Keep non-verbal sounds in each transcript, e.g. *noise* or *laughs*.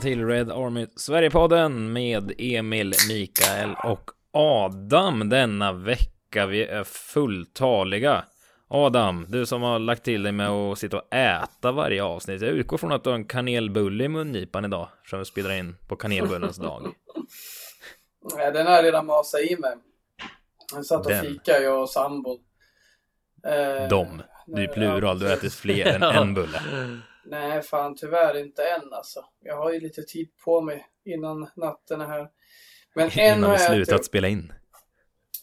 välkomna till Red Army Sverigepodden med Emil, Mikael och Adam denna vecka. Vi är fulltaliga. Adam, du som har lagt till dig med att sitta och äta varje avsnitt. Jag utgår från att du har en kanelbulle i mungipan idag, som vi spelar in på kanelbullens *laughs* dag. Nej, den har jag redan masat i mig. Jag satt och Den. fikade, jag och sambon. Eh, Dom. Du är plural, du har ätit fler än *laughs* en bulle. Nej, fan tyvärr inte än alltså. Jag har ju lite tid på mig innan natten är här. Men en *laughs* Innan vi slutat ätit. spela in.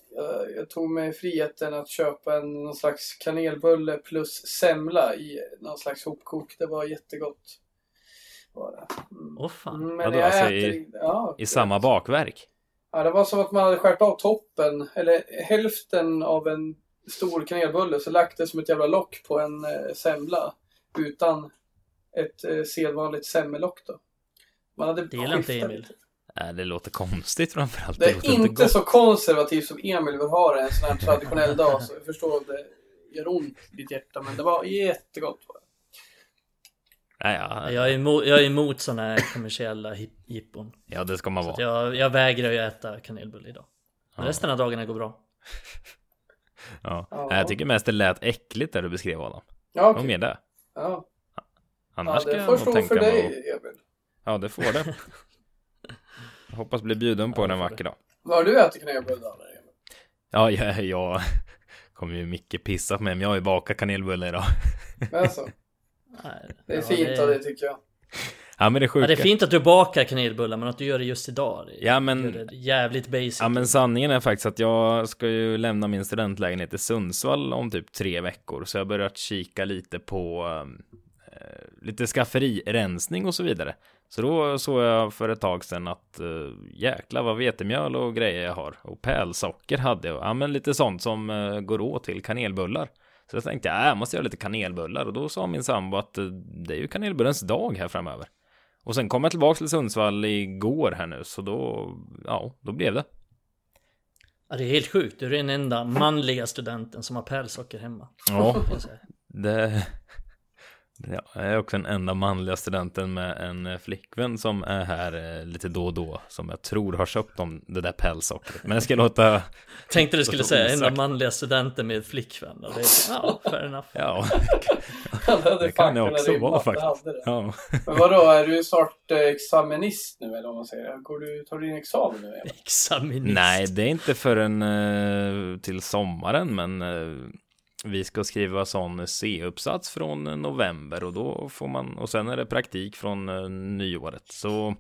Jag, jag tog mig friheten att köpa en någon slags kanelbulle plus semla i någon slags hopkok. Det var jättegott. Mm. Åh fan. Mm, Vadå, jag alltså äter i- ja, I samma bakverk. Ja, det var som att man hade skärt av toppen, eller hälften av en stor kanelbulle, så lagt det som ett jävla lock på en eh, semla. Utan ett eh, sedvanligt semmellock då. Man hade Det gillar inte Emil. lite. Äh, det låter konstigt framförallt. Det låter är inte gott. så konservativt som Emil vill ha det en sån här traditionell dag, så jag förstår att det gör ont i ditt hjärta, men det var jättegott. Var det. Nej, ja, Jag är emot, jag är emot sådana här kommersiella jippon. ja, det ska man vara. jag, jag vägrar ju äta kanelbulle idag. Men Ja. resten av dagarna går bra. *laughs* Ja. Ja. Nej, Jag tycker mest det lät äckligt där du beskrev Adam. Ja, Vad okej. mer det? Ja. Annars ja, det får stå för dig, Emil. Ja, det får det. *laughs* Jag hoppas bli bjuden på Ja, den får vacker dag. Vad har du ätit kanelbulle då, Emil? Ja, jag, jag *laughs* kommer ju Micke pissa på mig, men jag har ju bakat kanelbulle idag. Alltså, *laughs* Nej, det är ja, fint av dig tycker jag. Ja, men det Ja, sjuka. det är fint att du bakar kanelbullar men att du gör det just idag. Det Ja, men- jävligt basic. Ja, men sanningen är faktiskt att jag ska ju lämna min studentlägenhet i Sundsvall om typ tre veckor, så jag har börjat kika lite på eh, lite skafferirensning och så vidare. Så då såg jag för ett tag sedan att eh, jäklar vad vetemjöl och grejer jag har. Och pärlsocker hade jag. Ja, men lite sånt som eh, går åt till kanelbullar. Så jag tänkte, ja, jag måste göra lite kanelbullar. Och då sa min sambo att eh, det är ju kanelbullens dag här framöver. Och sen kom jag tillbaka till Sundsvall igår här nu, så då, ja, då blev det. Ja, det är helt sjukt. Du är den enda manliga studenten som har pärlsocker hemma. Ja, det... Ja, jag är också den enda manliga studenten med en eh, flickvän som är här eh, lite då och då som jag tror har köpt om det där pälssockret. Men jag ska låta, Tänkte du skulle säga enda manliga studenten med flickvän. Och det är, ja, fair enough. ja, *laughs* det kan det också vara faktiskt. Ja. Men vadå, är du snart eh, examinist nu eller vad man säger? Går du, tar du din examen nu? Examinist. Nej, det är inte förrän till sommaren, men vi ska skriva sån C-uppsats från november och då får man, och sen är det praktik från eh, nyåret. Så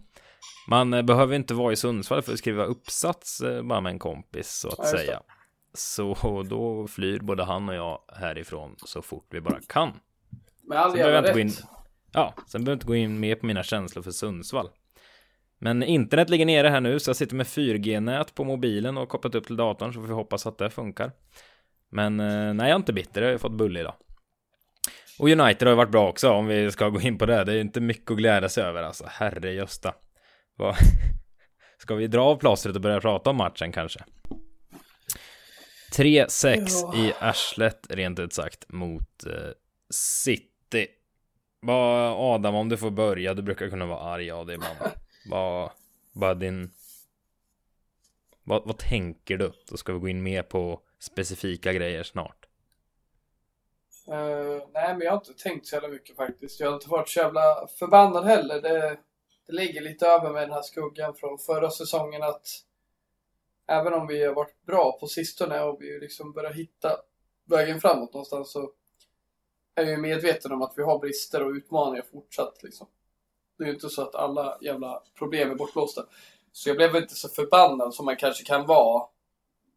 man eh, behöver inte vara i Sundsvall för att skriva uppsats eh, bara med en kompis så att säga. Så då flyr både han och jag härifrån så fort vi bara kan. Med all Sen behöver jag inte gå rätt. in, ja, sen behöver jag inte gå in mer på mina känslor för Sundsvall. Men internet ligger nere här nu, så jag sitter med 4G-nät på mobilen och kopplat upp till datorn, så vi hoppas att det funkar. Men eh, nej, jag är inte bitter, jag har ju fått bulle idag. Och United har ju varit bra också, om vi ska gå in på det. Det är inte mycket att glädja sig över, alltså. Herre gösta. Vad- *laughs* Ska vi dra av plåstret och börja prata om matchen kanske? 3-6 Ja. i arslet, rent ut sagt, mot eh, City. Vad, Adam, om du får börja, du brukar kunna vara arg av dig ibland. Vad, vad din... Vad, vad tänker du? Då ska vi gå in mer på specifika grejer snart. Uh, nej, men jag har inte tänkt så jävla mycket faktiskt. Jag har inte varit så jävla förbannad heller. Det, det ligger lite över med den här skuggan från förra säsongen att även om vi har varit bra på sistone och vi liksom börjar hitta vägen framåt någonstans så är jag ju medveten om att vi har brister och utmaningar fortsatt liksom. Det är ju inte så att alla jävla problem är bortblåsta. Så jag blev inte så förbannad som man kanske kan vara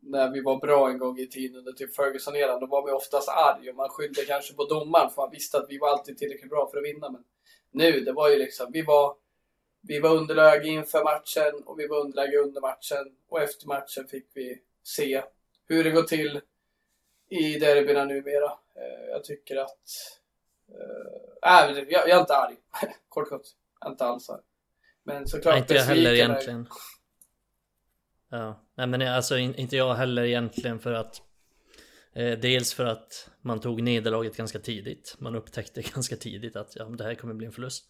när vi var bra en gång i tiden under typ Ferguson-eran. Då var vi oftast arg och man skyllde kanske på domaren för man visste att vi var alltid tillräckligt bra för att vinna. Men nu, det var ju liksom, vi var, vi var underläge inför matchen och vi var underläge under matchen. Och efter matchen fick vi se hur det går till i derbyna numera. Eh, Jag tycker att... Äh, jag, jag är inte arg. *laughs* Kort gott. Jag är inte alls arg. Men såklart Nej, inte jag heller besviken är- egentligen. Ja, nej men alltså inte jag heller egentligen för att eh, Dels för att man tog nederlaget ganska tidigt Man upptäckte *laughs* ganska tidigt att ja, det här kommer bli en förlust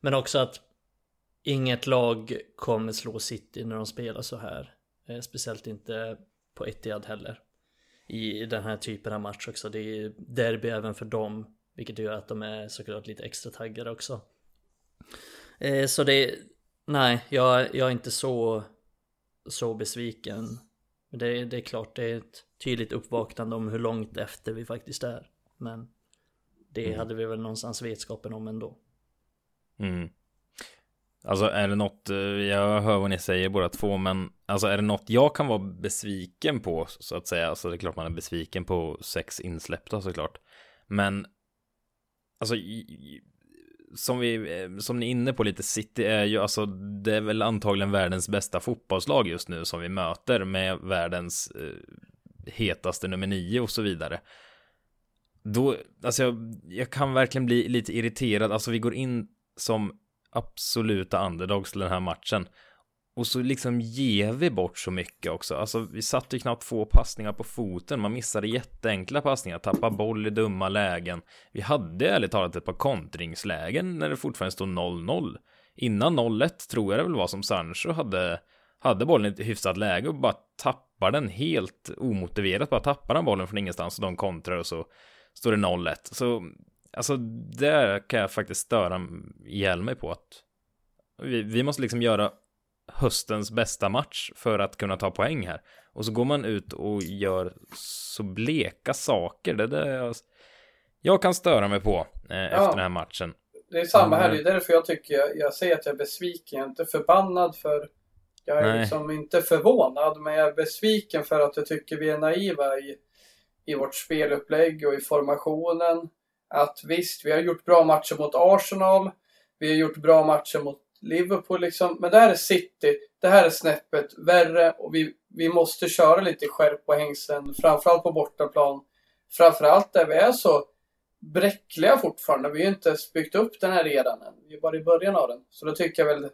Men också att inget lag kommer slå City när de spelar så här. Eh, speciellt inte på Etihad heller. I den här typen av match också. Det är derby även för dem. Vilket gör att de är såklart lite extra taggade också. Eh, så det, nej, jag, jag är inte så, så besviken. Det, det är klart, det är ett tydligt uppvaknande om hur långt efter vi faktiskt är. Men det mm. hade vi väl någonstans vetskapen om ändå. Mm. Alltså är det något, eh, jag hör vad ni säger båda två, men alltså är det något jag kan vara besviken på så att säga, alltså det är klart man är besviken på sex insläppta såklart. Men alltså som vi, eh, som ni är inne på lite, City är ju alltså, det är väl antagligen världens bästa fotbollslag just nu som vi möter med världens eh, hetaste nummer nio och så vidare. Då, alltså jag, jag kan verkligen bli lite irriterad, alltså vi går in som absoluta underdogs till den här matchen. Och så liksom ger vi bort så mycket också. Alltså vi satte ju knappt två passningar på foten. Man missade jätteenkla passningar, tappar boll i dumma lägen. Vi hade ärligt talat ett par kontringslägen när det fortfarande stod 0-0. Innan 0-1 tror jag det väl var som Sancho hade, hade bollen i ett hyfsat läge och bara tappar den helt omotiverat. Bara tappar den bollen från ingenstans och de kontrar och så står det 0-1. Så alltså där kan jag faktiskt störa ihjäl mig på att vi, vi måste liksom göra höstens bästa match för att kunna ta poäng här. Och så går man ut och gör så bleka saker. Det där jag, jag kan störa mig på eh, ja, efter den här matchen. Det är samma här, det är därför jag tycker, jag, jag säger att jag är besviken. Jag är inte förbannad för jag är Nej. liksom inte förvånad, men jag är besviken för att jag tycker vi är naiva i, i vårt spelupplägg och i formationen. Att visst, vi har gjort bra matcher mot Arsenal. Vi har gjort bra matcher mot Liverpool liksom. Men det här är City. Det här är snäppet värre och vi, vi måste köra lite skärp på hängslen, Framförallt på bortaplan. Framförallt där vi är så bräckliga fortfarande. Vi har ju inte ens byggt upp den här redan än. Vi är bara i början av den. Så då tycker jag väl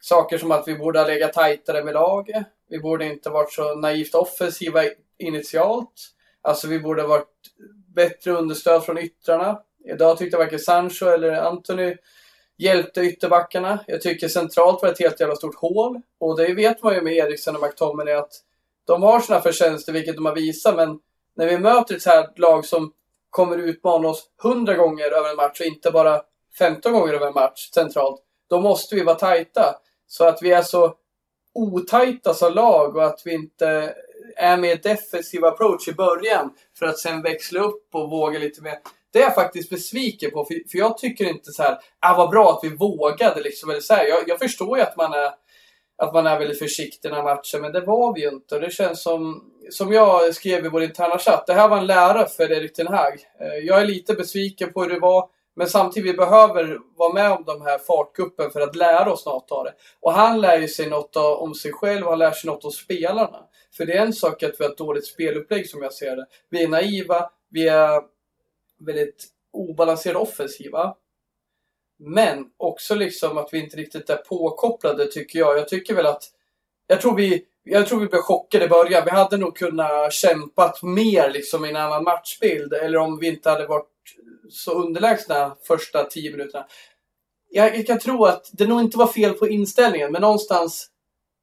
saker som att vi borde ha legat tajtare med laget. Vi borde inte varit så naivt offensiva initialt. Alltså vi borde ha varit bättre understöd från yttrarna. Idag tyckte jag varken Sancho eller Anthony hjälpte ytterbackarna. Jag tycker centralt var ett helt jävla stort hål. Och det vet man ju med Eriksen och McTominay att de har sina förtjänster, vilket de har visat, men när vi möter ett så här lag som kommer utmana oss 100 gånger över en match och inte bara 15 gånger över en match centralt, då måste vi vara tajta. Så att vi är så otajta som lag och att vi inte är mer defensiv approach i början för att sen växla upp och våga lite mer. Det är jag faktiskt besviken på, för, för jag tycker inte så här, ah vad bra att vi vågade liksom. Eller så här, jag, jag förstår ju att man är att man är väldigt försiktig i den här matchen, men det var vi ju inte. Och det känns som, som jag skrev i vår interna chatt, det här var en lära för Erik Ten Hag. Eh, jag är lite besviken på hur det var, men samtidigt vi behöver vara med om de här fartkuppen för att lära oss något av det. Och han lär ju sig något om sig själv, och han lär sig något om spelarna. För det är en sak att vi har ett dåligt spelupplägg som jag ser det. Vi är naiva, vi är väldigt obalanserade offensiva. Men också liksom att vi inte riktigt är påkopplade tycker jag. Jag tycker väl att... Jag tror vi, jag tror vi blev chockade i början. Vi hade nog kunnat kämpat mer liksom i en annan matchbild. Eller om vi inte hade varit så underlägsna första tio minuterna. Jag, jag kan tro att det nog inte var fel på inställningen, men någonstans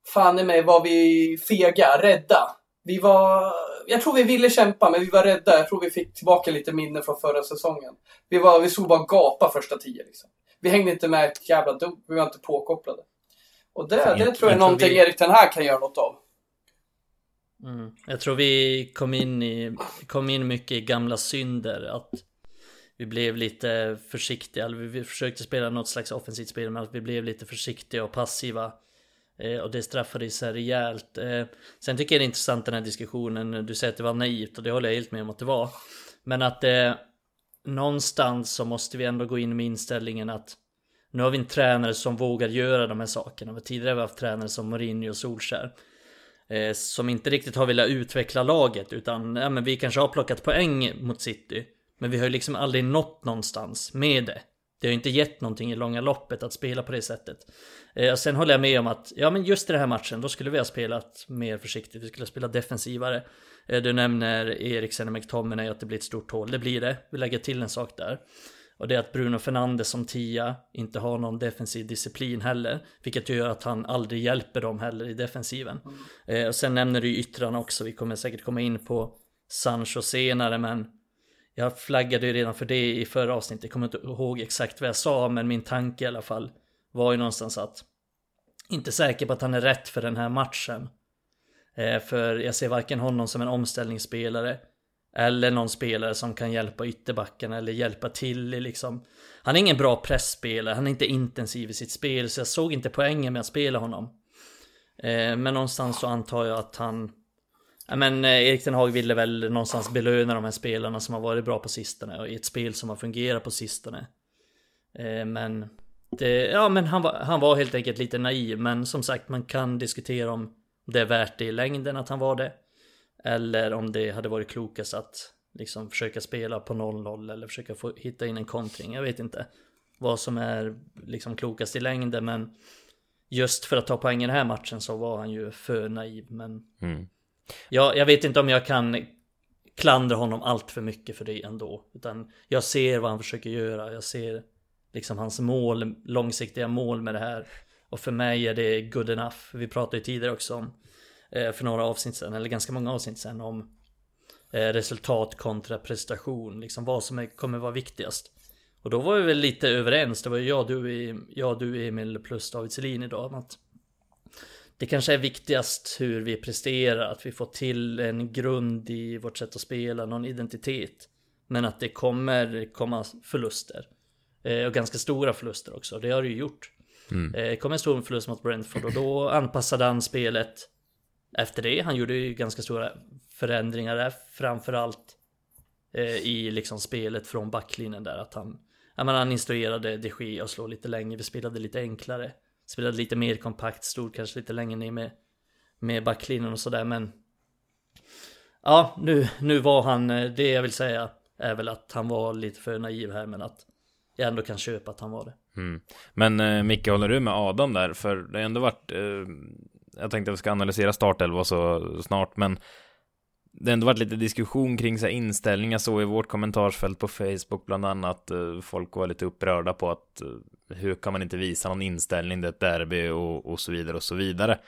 fan i mig var vi fega, rädda. Vi var, jag tror vi ville kämpa, men vi var rädda. Jag tror vi fick tillbaka lite minnen från förra säsongen. Vi, var, vi såg bara gapa första tio. Liksom. Vi hängde inte med ett jävla dugg. Vi var inte påkopplade. Och det, jag, det tror jag är någonting vi... Erik den här kan göra något av. Mm. Jag tror vi kom in, i, kom in mycket i gamla synder. Att vi blev lite försiktiga. Vi försökte spela något slags offensivt spel, men att vi blev lite försiktiga och passiva. Eh, och det straffade sig rejält. Eh, sen tycker jag det är intressant den här diskussionen. Du säger att det var naivt och det håller jag helt med om att det var. Men att eh, någonstans så måste vi ändå gå in med inställningen att nu har vi en tränare som vågar göra de här sakerna. Tidigare har vi haft tränare som Mourinho och Solskär. Eh, som inte riktigt har velat utveckla laget utan ja, men vi kanske har plockat poäng mot City. Men vi har ju liksom aldrig nått någonstans med det. Det har ju inte gett någonting i långa loppet att spela på det sättet. Eh, sen håller jag med om att, ja men just i den här matchen, då skulle vi ha spelat mer försiktigt. Vi skulle ha spelat defensivare. Eh, du nämner Eriksen och McTominay att det blir ett stort hål. Det blir det. Vi lägger till en sak där. Och det är att Bruno Fernandes som tia inte har någon defensiv disciplin heller. Vilket gör att han aldrig hjälper dem heller i defensiven. Mm. Eh, och sen nämner du yttrarna också, vi kommer säkert komma in på Sancho senare men jag flaggade ju redan för det i förra avsnittet, jag kommer inte ihåg exakt vad jag sa men min tanke i alla fall var ju någonstans att inte säker på att han är rätt för den här matchen. Eh, för jag ser varken honom som en omställningsspelare eller någon spelare som kan hjälpa ytterbackarna eller hjälpa till liksom Han är ingen bra pressspelare, han är inte intensiv i sitt spel så jag såg inte poängen med att spela honom. Eh, men någonstans så antar jag att han men eh, Erik Ten Hag ville väl någonstans belöna de här spelarna som har varit bra på sistone och i ett spel som har fungerat på sistone. Eh, men det, ja men han var, han var helt enkelt lite naiv men som sagt man kan diskutera om det är värt det i längden att han var det. Eller om det hade varit klokast att liksom försöka spela på 0-0 eller försöka få hitta in en kontring. Jag vet inte vad som är liksom klokast i längden men just för att ta poäng i den här matchen så var han ju för naiv. Men mm jag, jag vet inte om jag kan klandra honom allt för mycket för det ändå. Utan jag ser vad han försöker göra. Jag ser liksom hans mål, långsiktiga mål med det här. Och för mig är det good enough. Vi pratade ju tidigare också om, eh, för några avsnitt sen, eller ganska många avsnitt sen, om eh, resultat kontra prestation. Liksom vad som är, kommer vara viktigast. Och då var vi väl lite överens. Det var jag, du, jag, du Emil plus David Selin idag. Att det kanske är viktigast hur vi presterar, att vi får till en grund i vårt sätt att spela, någon identitet. Men att det kommer komma förluster. Eh, och ganska stora förluster också, det har det ju gjort. Mm. Eh, kom en stor förlust mot Brentford och då anpassade han spelet efter det. Han gjorde ju ganska stora förändringar där, framförallt eh, i liksom spelet från backlinjen där. Att han, ja, men han instruerade de Gea att slå lite längre, vi spelade lite enklare. Spelade lite mer kompakt, stod kanske lite längre ner med, med backlinjen och sådär men Ja, nu, nu var han, eh, det jag vill säga är väl att han var lite för naiv här men att jag ändå kan köpa att han var det. Mm. Men eh, Micke, håller du med Adam där? För det har ändå varit, eh, jag tänkte att vi ska analysera startelva så snart, men det har ändå varit lite diskussion kring så här inställningar så i vårt kommentarsfält på Facebook bland annat. Eh, folk var lite upprörda på att eh, hur kan man inte visa någon inställning, det är ett derby och, och så vidare och så vidare.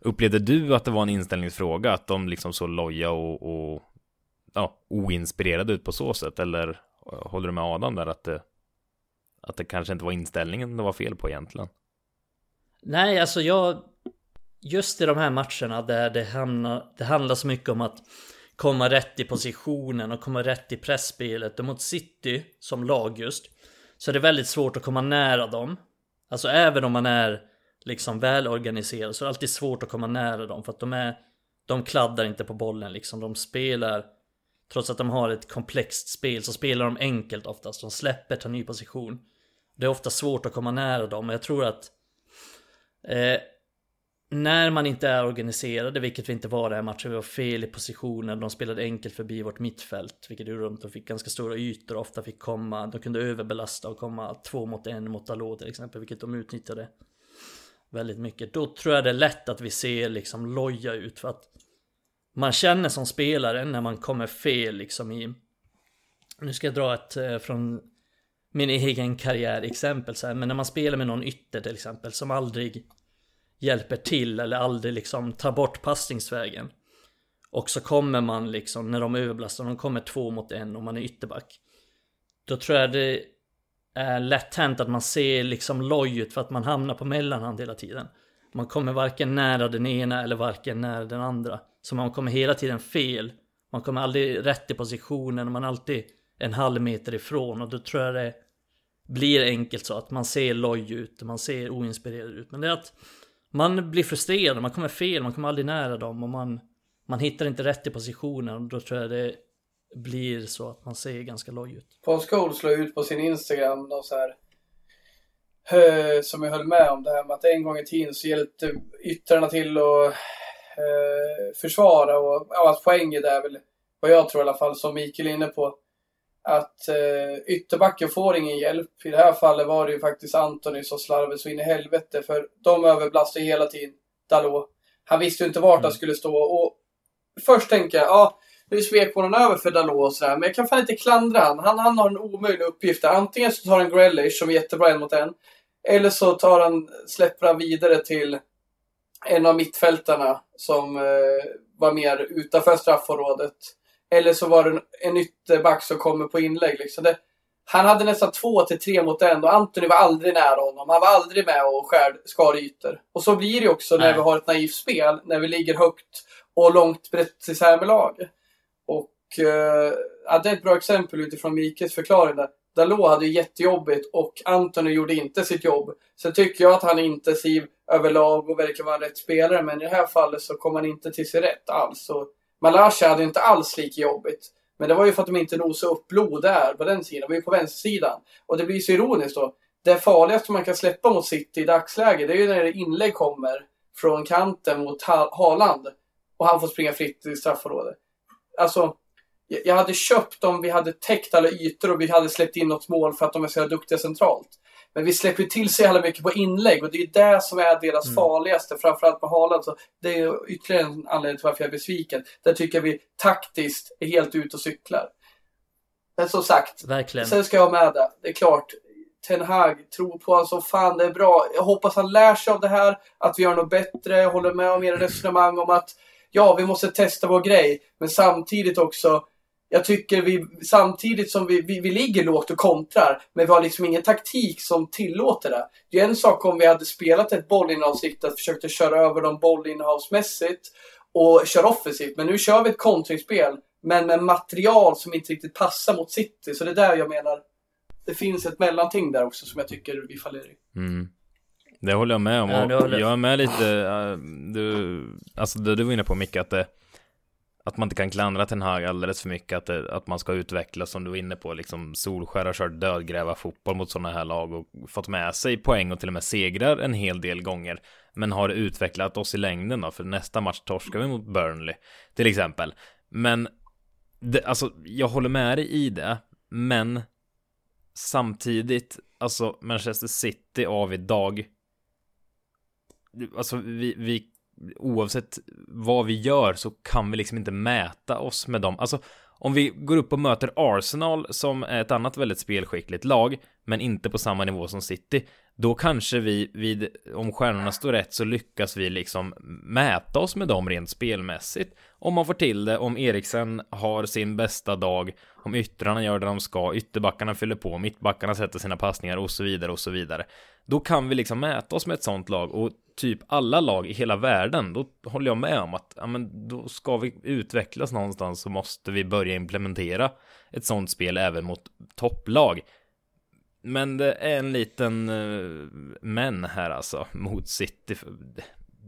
Upplevde du att det var en inställningsfråga, att de liksom så loja och, och ja, oinspirerade ut på så sätt? Eller eh, håller du med Adam där att det att det kanske inte var inställningen det var fel på egentligen. Nej, alltså jag... Just i de här matcherna där det, hamnar, det handlar så mycket om att komma rätt i positionen och komma rätt i pressspelet och mot City som lag just så är det väldigt svårt att komma nära dem. Alltså även om man är liksom välorganiserad så är det alltid svårt att komma nära dem för att de är de kladdar inte på bollen liksom. De spelar trots att de har ett komplext spel så spelar de enkelt oftast. De släpper, tar ny position. Det är ofta svårt att komma nära dem, men jag tror att eh, när man inte är organiserade, vilket vi inte var den här matchen, vi var fel i positionen, de spelade enkelt förbi vårt mittfält, vilket gjorde att de fick ganska stora ytor och ofta fick komma, de kunde överbelasta och komma två mot en mot Dalot till exempel, vilket de utnyttjade väldigt mycket. Då tror jag det är lätt att vi ser liksom loja ut för att man känner som spelare när man kommer fel liksom i Nu ska jag dra ett eh, från min egen karriär exempel så här, men när man spelar med någon ytter till exempel som aldrig hjälper till eller aldrig liksom tar bort passningsvägen. Och så kommer man liksom när de överbelastar, de kommer två mot en och man är ytterback. Då tror jag det är lätt hänt att man ser liksom loj ut för att man hamnar på mellanhand hela tiden. Man kommer varken nära den ena eller varken nära den andra. Så man kommer hela tiden fel. Man kommer aldrig rätt i positionen och man är alltid en halv meter ifrån och då tror jag det blir enkelt så att man ser loj ut, man ser oinspirerad ut. Men det är att man blir frustrerad, man kommer fel, man kommer aldrig nära dem och man, man hittar inte rätt i positionen och då tror jag det blir så att man ser ganska loj ut. Paul Scholes la ut på sin Instagram då så här eh, som jag höll med om det här med att en gång i tiden så hjälpte yttrarna till att eh, försvara och ja, att poängen är väl vad jag tror i alla fall som Mikael är inne på att eh, ytterbacken får ingen hjälp. I det här fallet var det ju faktiskt Antoni som slarvade så in i helvete för de överbelastade hela tiden Dalot. Han visste ju inte vart mm. han skulle stå och först tänker jag, ja nu svek honom över för Dalot och sådär. Men jag kan fan inte klandra han. han. Han har en omöjlig uppgift där. Antingen så tar han Grealish som är jättebra en mot en. Eller så tar han, släpper han vidare till en av mittfältarna som eh, var mer utanför straffområdet. Eller så var det en, ytterback som kommer på inlägg. Liksom. Det, han hade nästan två till tre mot en och Anthony var aldrig nära honom. Han var aldrig med och skär, skar ytor. Och så blir det också Nej. när vi har ett naivt spel, när vi ligger högt och långt brett isär med lag. Och eh, ja, det är ett bra exempel utifrån Mikes förklaring där. Dalot hade jättejobbigt och Anthony gjorde inte sitt jobb. Sen tycker jag att han är intensiv överlag och verkar vara en rätt spelare, men i det här fallet så kom han inte till sig rätt alls. Och Malasha hade inte alls lika jobbigt. Men det var ju för att de inte nosade upp blod där på den sidan. de var ju på vänstersidan. Och det blir så ironiskt då. Det farligaste man kan släppa mot City i dagsläget, det är ju när inlägg kommer från kanten mot Haaland. Och han får springa fritt i straffområdet. Alltså, jag hade köpt om vi hade täckt alla ytor och vi hade släppt in något mål för att de är så duktiga centralt. Men vi släpper till så jävla mycket på inlägg och det är det som är deras mm. farligaste. Framförallt med Haaland. Så det är ytterligare en anledning till varför jag är besviken. Där tycker jag vi taktiskt är helt ute och cyklar. Men som sagt, Verkligen. sen ska jag med det. Det är klart, Ten Hag tror på honom som fan, det är bra. Jag hoppas han lär sig av det här, att vi gör något bättre. Jag håller med om era resonemang om att ja, vi måste testa vår grej. Men samtidigt också, jag tycker vi, samtidigt som vi, vi, vi ligger lågt och kontrar, men vi har liksom ingen taktik som tillåter det. Det är en sak om vi hade spelat ett bollinnehavsriktat, försökte köra över dem bollinnehavsmässigt och köra offensivt. Men nu kör vi ett kontringsspel, men med material som inte riktigt passar mot City. Så det är där jag menar, det finns ett mellanting där också som jag tycker vi faller i. Mm. Det håller jag med om. Ja, jag är med lite, du, alltså det du var inne på Micke, att det att man inte kan klandra Ten Hag alldeles för mycket, att, det, att man ska utvecklas som du var inne på, liksom Solskär har kört dödgräva fotboll mot sådana här lag och fått med sig poäng och till och med segrar en hel del gånger, men har utvecklat oss i längden då, för nästa match torskar vi mot Burnley, till exempel. Men, det, alltså, jag håller med dig i det, men samtidigt, alltså Manchester City av idag, alltså vi, vi oavsett vad vi gör så kan vi liksom inte mäta oss med dem. Alltså, om vi går upp och möter Arsenal som är ett annat väldigt spelskickligt lag, men inte på samma nivå som City, då kanske vi vid, om stjärnorna står rätt så lyckas vi liksom mäta oss med dem rent spelmässigt. Om man får till det, om Eriksen har sin bästa dag, om yttrarna gör det de ska, ytterbackarna fyller på, mittbackarna sätter sina passningar och så vidare och så vidare. Då kan vi liksom mäta oss med ett sånt lag och typ alla lag i hela världen, då håller jag med om att ja, men då ska vi utvecklas någonstans så måste vi börja implementera ett sånt spel även mot topplag. Men det är en liten uh, men här alltså mot City.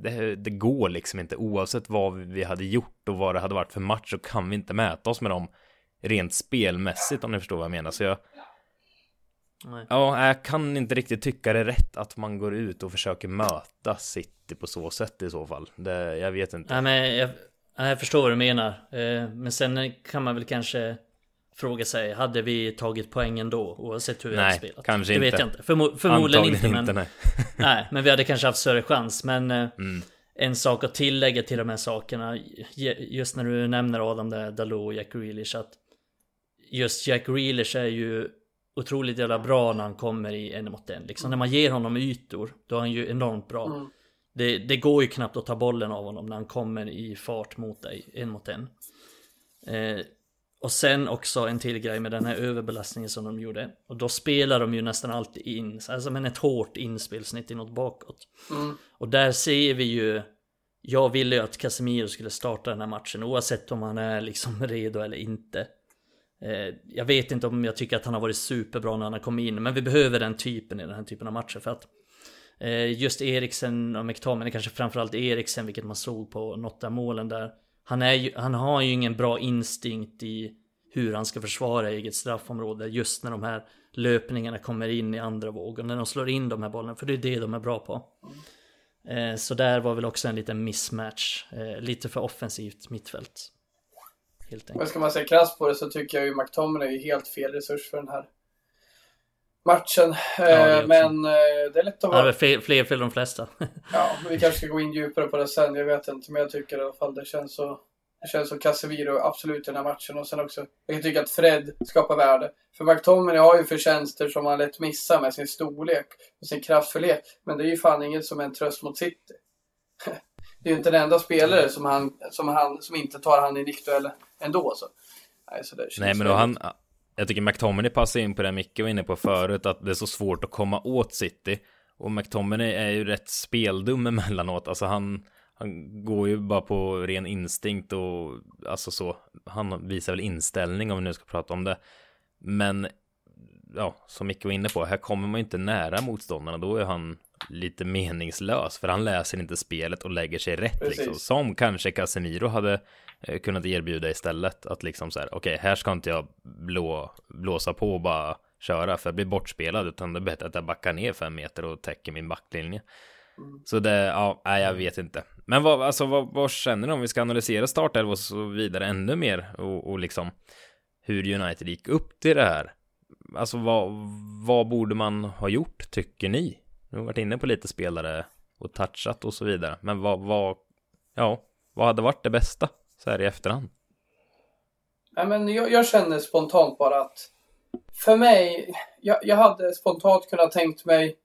Det, det, går liksom inte oavsett vad vi hade gjort och vad det hade varit för match så kan vi inte mäta oss med dem rent spelmässigt om ni förstår vad jag menar. Så jag, Nej. Ja, jag kan inte riktigt tycka det är rätt att man går ut och försöker möta City på så sätt i så fall. Det, jag vet inte. Nej, men jag, jag förstår vad du menar. Eh, men sen kan man väl kanske fråga sig, hade vi tagit poängen då oavsett hur vi nej, hade spelat? kanske det inte. vet jag inte. Förmo förmodligen inte, men, inte nej. *laughs* nej. men vi hade kanske haft större chans. Men eh, mm. en sak att tillägga till de här sakerna, just när du nämner Adam där, Dalot och Jack Grealish, att just Jack Grealish är ju otroligt jävla bra när han kommer i en mot en. Liksom, när man ger honom ytor, då är han ju enormt bra. Mm. Det, det, går ju knappt att ta bollen av honom när han kommer i fart mot dig, en mot en. Eh, och sen också en till grej med den här överbelastningen som de gjorde. Och då spelar de ju nästan alltid in, alltså med ett hårt inspelsnitt inåt bakåt. Mm. Och där ser vi ju, jag ville ju att Casemiro skulle starta den här matchen oavsett om han är liksom *laughs* redo eller inte. Eh, jag vet inte om jag tycker att han har varit superbra när han har kommit in, men vi behöver den typen i den här typen av matcher för att eh, just Eriksen och McTominay, kanske framförallt Eriksen, vilket man såg på något av målen där. Han, är ju, han har ju ingen bra instinkt i hur han ska försvara eget straffområde just när de här löpningarna kommer in i andra vågen, när de slår in de här bollarna, för det är det de är bra på. Eh, så där var väl också en liten mismatch, eh, lite för offensivt mittfält. Helt enkelt. Men ska man säga krasst på det så tycker jag ju McTominay är helt fel resurs för den här matchen. Ja, det men eh, det är lätt att vara... Har fler, fler fel än de flesta. *laughs* ja, men vi kanske ska gå in djupare på det sen. Jag vet inte, men jag tycker i alla fall det känns så Det känns som Casemiro absolut i den här matchen. Och sen också, jag kan tycka att Fred skapar värde. För McTominay har ju förtjänster som han lätt missar med sin storlek och sin kraftfullhet. Men det är ju fan inget som är en tröst mot City. *laughs* det är ju inte den enda spelare som, han, som, han, som inte tar han i nickduell ändå. Så. Nej, så det Nej men då han, jag tycker McTominay passar in på det Micke var inne på förut, att det är så svårt att komma åt City. Och McTominay är ju rätt speldum emellanåt, *laughs* alltså han, han går ju bara på ren instinkt och alltså så, han visar väl inställning om vi nu ska prata om det. Men ja, som Micke var inne på, här kommer man ju inte nära motståndarna, då är han lite meningslös, för han läser inte spelet och lägger sig rätt liksom. Precis. liksom. Som kanske Casemiro hade kunnat erbjuda istället, att liksom så här, okej, okay, här ska inte jag blå, blåsa på och bara köra, för jag blir bortspelad, utan det är bättre att jag backar ner fem meter och täcker min backlinje. Mm. Så det, ja, nej, jag vet inte. Men vad, alltså, vad, vad känner ni om vi ska analysera startelva och så vidare ännu mer och, och liksom hur United gick upp till det här? Alltså vad, vad borde man ha gjort, tycker ni? Nu har varit inne på lite spelare och touchat och så vidare. Men vad, vad, ja, vad hade varit det bästa så här i efterhand? Nej, men jag, jag känner spontant bara att för mig, jag, jag hade spontant kunnat tänkt mig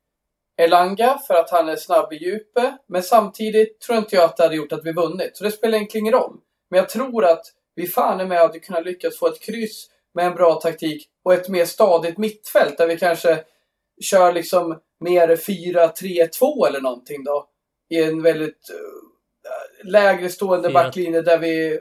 Elanga för att han är snabb i djupet. Men samtidigt tror inte jag att det hade gjort att vi vunnit. Så det spelar egentligen ingen roll. Men jag tror att vi fan är med hade kunnat lyckas få ett kryss med en bra taktik och ett mer stadigt mittfält där vi kanske kör liksom mer 4-3-2 eller någonting då. I en väldigt eh, lägre stående backlinje där vi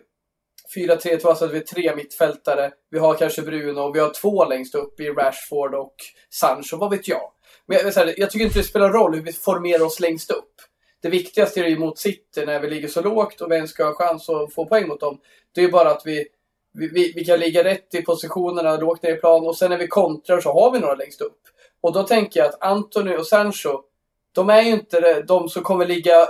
4-3-2, alltså att vi är tre mittfältare. Vi har kanske Bruno och vi har två längst upp i Rashford och Sancho, vad vet jag. Men jag, här, jag tycker inte det spelar roll hur vi formerar oss längst upp. Det viktigaste är ju mot City när vi ligger så lågt och vem ska ha chans att få poäng mot dem. Det är ju bara att vi, vi, vi kan ligga rätt i positionerna lågt ner i plan och sen när vi kontrar så har vi några längst upp. Och då tänker jag att Anthony och Sancho, de är ju inte de som kommer ligga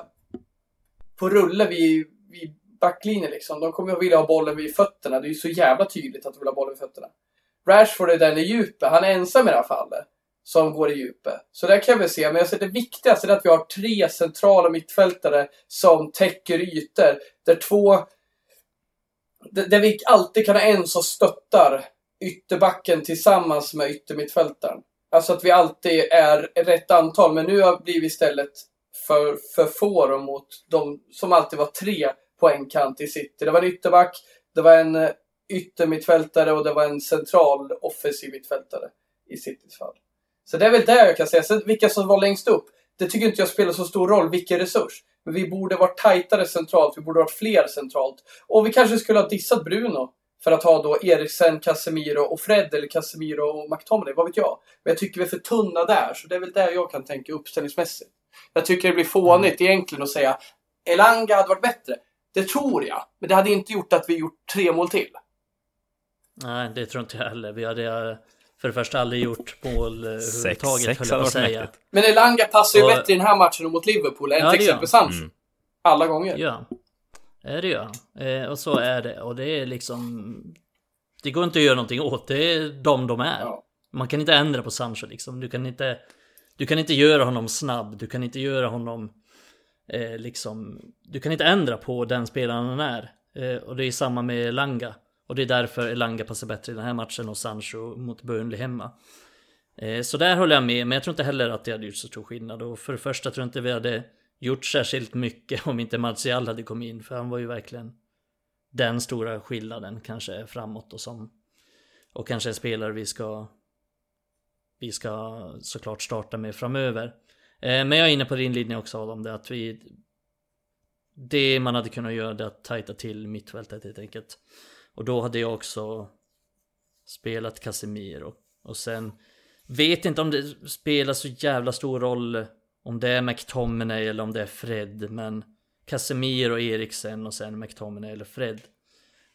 på rulle vid, vid backlinjen liksom. De kommer att vilja ha bollen vid fötterna. Det är ju så jävla tydligt att de vill ha bollen vid fötterna. Rashford är den i djupet. Han är ensam i det här fallet. Som går i djupet. Så där kan vi se. Men jag ser det viktigaste är att vi har tre centrala mittfältare som täcker ytor. Där två... Där vi alltid kan ha en som stöttar ytterbacken tillsammans med yttermittfältaren. Alltså att vi alltid är rätt antal. Men nu har vi istället för, för få mot de som alltid var tre på en kant i City. Det var en ytterback, det var en eh, yttermittfältare och det var en central offensiv mittfältare i Citys fall. Så det är väl det jag kan säga. Sen vilka som var längst upp, det tycker inte jag spelar så stor roll, vilken resurs. Men vi borde varit tajtare centralt, vi borde varit fler centralt. Och vi kanske skulle ha dissat Bruno för att ha då Eriksen, Casemiro och Fred eller Casemiro och McTominay, vad vet jag. Men jag tycker vi är för tunna där, så det är väl det jag kan tänka uppställningsmässigt. Jag tycker det blir fånigt mm. egentligen att säga Elanga hade varit bättre. Det tror jag. Men det hade inte gjort att vi gjort tre mål till. Nej, det tror inte jag heller. Vi hade för det första aldrig gjort mål eh, överhuvudtaget, höll jag på säga. Mäktigt. Men Elanga passar ju och... bättre i den här matchen mot Liverpool än ja, till exempel Sancho. Mm. Alla gånger. Ja, är det gör eh, Och så är det. Och det är liksom... Det går inte att göra någonting åt. Det är de de är. Ja. Man kan inte ändra på Sancho liksom. Du kan inte... Du kan inte göra honom snabb. Du kan inte göra honom eh, liksom, du kan inte ändra på den spelaren han är. Eh, och det är samma med Elanga. Och det är därför Elanga passar bättre i den här matchen och Sancho mot Burnley hemma. Eh, så där håller jag med, men jag tror inte heller att det hade gjort så stor skillnad. Och för det första tror jag inte vi hade gjort särskilt mycket om inte Martial hade kommit in. För han var ju verkligen den stora skillnaden kanske framåt och som och kanske en spelare vi ska vi ska såklart starta med framöver. Eh, men jag är inne på din linje också Adam, det att vi Det man hade kunnat göra det att tajta till mittfältet helt enkelt. Och då hade jag också Spelat Casemiro. Och sen Vet inte om det spelar så jävla stor roll Om det är McTominay eller om det är Fred men Casemiro och Eriksen och sen McTominay eller Fred.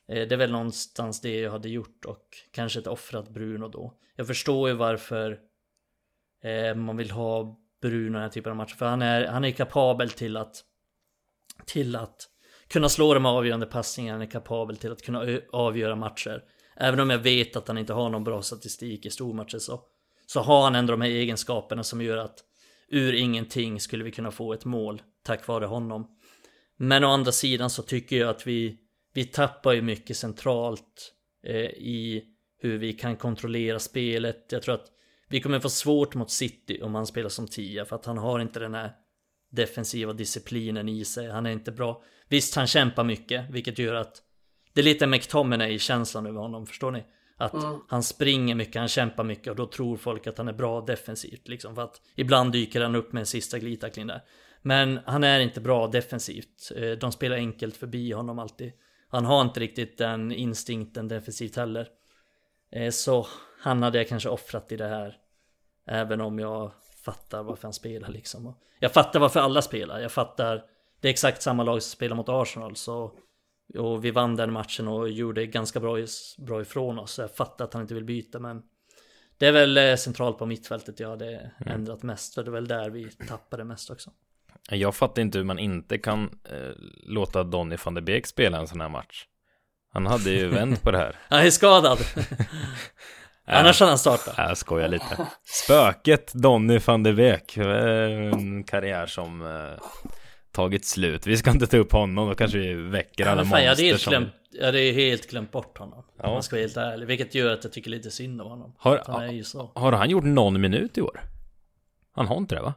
Eh, det är väl någonstans det jag hade gjort och kanske ett offrat Bruno då Jag förstår ju varför eh, Man vill ha Bruno i den här typen av matcher. För han är, han är kapabel till att till att kunna slå de avgörande passningarna, han är kapabel till att kunna avgöra matcher. Även om jag vet att han inte har någon bra statistik i stormatcher så, så har han ändå de här egenskaperna som gör att ur ingenting skulle vi kunna få ett mål tack vare honom. Men å andra sidan så tycker jag att vi vi tappar ju mycket centralt eh, i hur vi kan kontrollera spelet. Jag tror att vi kommer få svårt mot City om han spelar som tia för att han har inte den här defensiva disciplinen i sig. Han är inte bra. Visst, han kämpar mycket, vilket gör att det är lite McTominay-känslan över honom, förstår ni? Att mm. han springer mycket, han kämpar mycket och då tror folk att han är bra defensivt liksom. För att ibland dyker han upp med en sista glidtackling där. Men han är inte bra defensivt. Eh, de spelar enkelt förbi honom alltid. Han har inte riktigt den instinkten defensivt heller. Eh, så han hade jag kanske offrat i det här. Även om jag fattar varför han spelar liksom. Jag fattar varför alla spelar. Jag fattar. Det är exakt samma lag som spelar mot Arsenal. Så, och vi vann den matchen och gjorde ganska bra, bra ifrån oss. Jag fattar att han inte vill byta men det är väl eh, centralt på mittfältet jag hade mm. ändrat mest. För det är väl där vi tappade mest också. Jag fattar inte hur man inte kan eh, låta Donny van de Beek spela en sån här match. Han hade ju *laughs* vänt på det här. Han är skadad. *laughs* Annars hade han startat. Jag skojar lite. Spöket Donny van de Beek. En karriär som eh, tagit slut. Vi ska inte ta upp honom, då kanske vi väcker alla monster jag hade helt som... glömt, Jag hade helt glömt bort honom. Ja. Om man ska vara helt ärlig. Vilket gör att jag tycker lite synd om honom. Har, han har han gjort någon minut i år? Han har inte det va?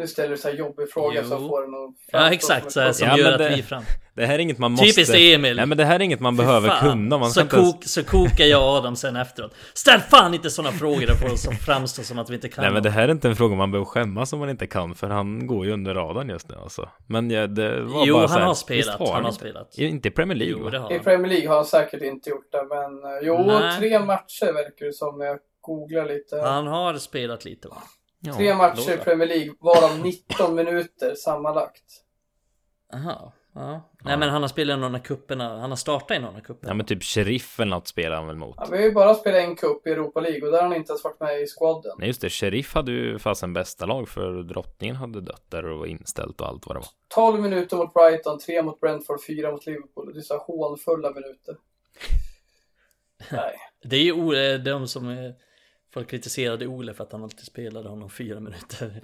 Nu ställer du så här jobbig fråga jo. så får den att Ja exakt så här, som ja, gör det, att vi fram Det här är inget man måste Typiskt Emil. Nej men det här är inget man Fy behöver fan. kunna. Man så, kok, ens... så kokar jag Adam sen efteråt. Ställ fan inte sådana frågor där får som framstår som att vi inte kan Nej men det här är inte en fråga man behöver skämmas om man inte kan För han går ju under radarn just nu alltså. Men ja, det var jo, bara han här, har spelat, har han har spelat. Inte i Premier League jo, det har I Premier League har han säkert inte gjort det Men jo, Nej. tre matcher verkar det som när jag googlar lite. Han har spelat lite va? Ja, Tre matcher i Premier League, varav 19 minuter sammanlagt. Jaha. Ja. Nej men han har spelat i någon av kupperna, han har startat i någon av kupperna. Ja men typ Sheriff eller något spelar han väl mot? Ja, vi har ju bara spelat en kupp i Europa League och där har han inte ens varit med i squaden. Nej just det, Sheriff hade ju fasen bästa lag för drottningen hade dött där och var inställt och allt vad det var. 12 minuter mot Brighton, 3 mot Brentford, 4 mot Liverpool. Det är så hånfulla minuter. *laughs* Nej. Det är ju de som är Folk kritiserade Ole för att han alltid spelade honom fyra minuter.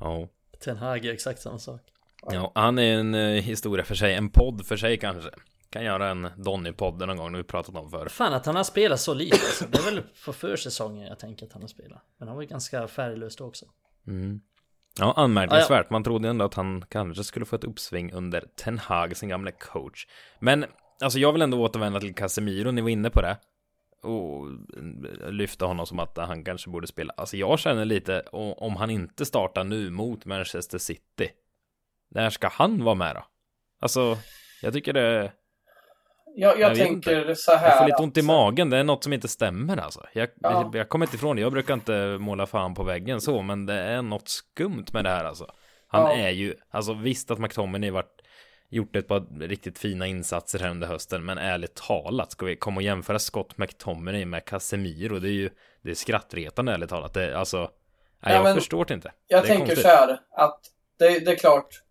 Ja. Ten Hag är exakt samma sak. Ja, han är en uh, historia för sig, en podd för sig kanske. Kan göra en Donny-podd någon gång, nu vi pratat om förr. Fan att han har spelat så lite alltså. Det är väl på försäsongen jag tänker att han har spelat. Men han var ju ganska färglös då också. Mm. Ja, anmärkningsvärt. Man trodde ändå att han kanske skulle få ett uppsving under Ten Hag, sin gamla coach. Men, alltså jag vill ändå återvända till Casemiro, ni var inne på det och lyfta honom som att han kanske borde spela. Alltså jag känner lite om han inte startar nu mot Manchester City. När ska han vara med då? Alltså, jag tycker det... Jag, jag, jag tänker inte. så här. Jag får lite ont i magen. Det är något som inte stämmer alltså. Jag, ja. jag kommer inte ifrån det. Jag brukar inte måla fan på väggen så, men det är något skumt med det här alltså. Han ja. är ju, alltså visst att McTominay varit gjort ett par riktigt fina insatser här under hösten, men ärligt talat, ska vi komma och jämföra Scott McTominay med Casemiro, det är ju, det är skrattretande ärligt talat. Det, alltså, nej, ja, jag förstår det inte. Jag det tänker så här, att det, det är klart,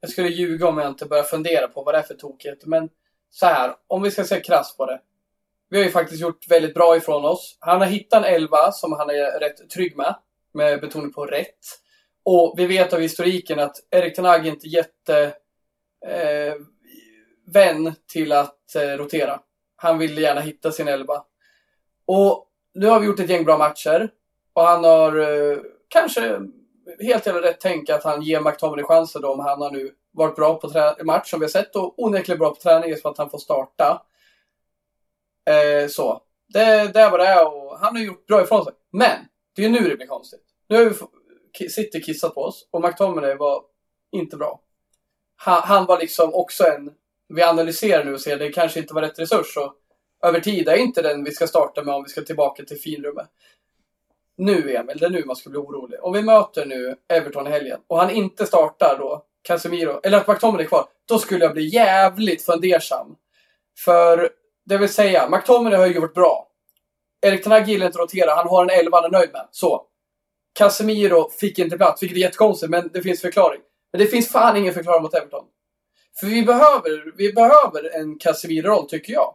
jag skulle ljuga om jag inte börjar fundera på vad det är för tokighet, men så här, om vi ska se krass på det. Vi har ju faktiskt gjort väldigt bra ifrån oss. Han har hittat en elva som han är rätt trygg med, med betoning på rätt. Och vi vet av historiken att Erik Ten Hag inte jätte eh, vän till att eh, rotera. Han ville gärna hitta sin elva. Och nu har vi gjort ett gäng bra matcher. Och han har eh, kanske helt jävla rätt tänk att han ger McTominay chansen då om han har nu varit bra på match som vi har sett och onekligen bra på träning så att han får starta. Eh, så. Det, det är vad det är och han har gjort bra ifrån sig. Men det är nu det blir konstigt. Nu har vi City kissat på oss och McTominay var inte bra han, han, var liksom också en, vi analyserar nu och ser det kanske inte var rätt resurs och över tid är inte den vi ska starta med om vi ska tillbaka till finrummet. Nu Emil, det är nu man ska bli orolig. Om vi möter nu Everton i helgen och han inte startar då, Casemiro, eller att McTominay är kvar, då skulle jag bli jävligt fundersam. För det vill säga, McTominay har ju varit bra. Erik Ten gillar inte rotera, han har en elva han är nöjd med. Så. Casemiro fick inte plats, vilket är jättekonstigt, men det finns förklaring. Men det finns fan ingen förklaring mot Everton. För vi behöver, vi behöver en Casemiro-roll, tycker jag.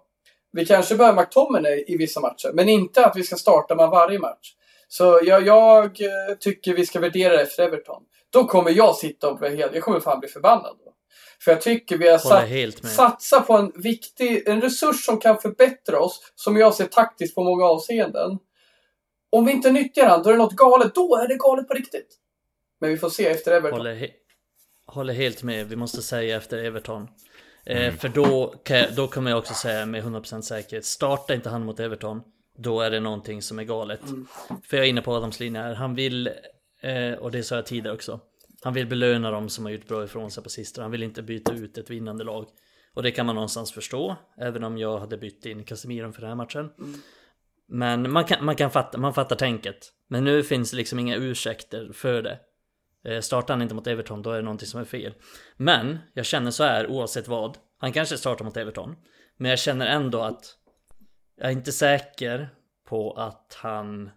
Vi kanske behöver McTominay i vissa matcher, men inte att vi ska starta med varje match. Så jag, jag, eh, tycker vi ska värdera efter Everton. Då kommer jag sitta och bli helt, jag kommer fan bli förbannad. Då. För jag tycker vi har Håller satt, helt med. satsa på en viktig, en resurs som kan förbättra oss, som jag ser taktiskt på många avseenden. Om vi inte nyttjar den, då är det något galet. Då är det galet på riktigt. Men vi får se efter Everton. Håller, he håller helt med, vi måste säga efter Everton. Mm. Eh, för då, kan jag, då kommer jag också säga med 100% säkerhet, starta inte han mot Everton, då är det någonting som är galet. Mm. För jag är inne på Adams linje här, han vill, eh, och det sa jag tidigare också, han vill belöna dem som har gjort bra ifrån sig på sistone, han vill inte byta ut ett vinnande lag. Och det kan man någonstans förstå, även om jag hade bytt in Casemiro för den här matchen. Men man kan, man kan fatta, man fattar tänket. Men nu finns det liksom inga ursäkter för det. Eh, startar han inte mot Everton då är det någonting som är fel. Men jag känner så här oavsett vad. Han kanske startar mot Everton. Men jag känner ändå att jag är inte säker på att han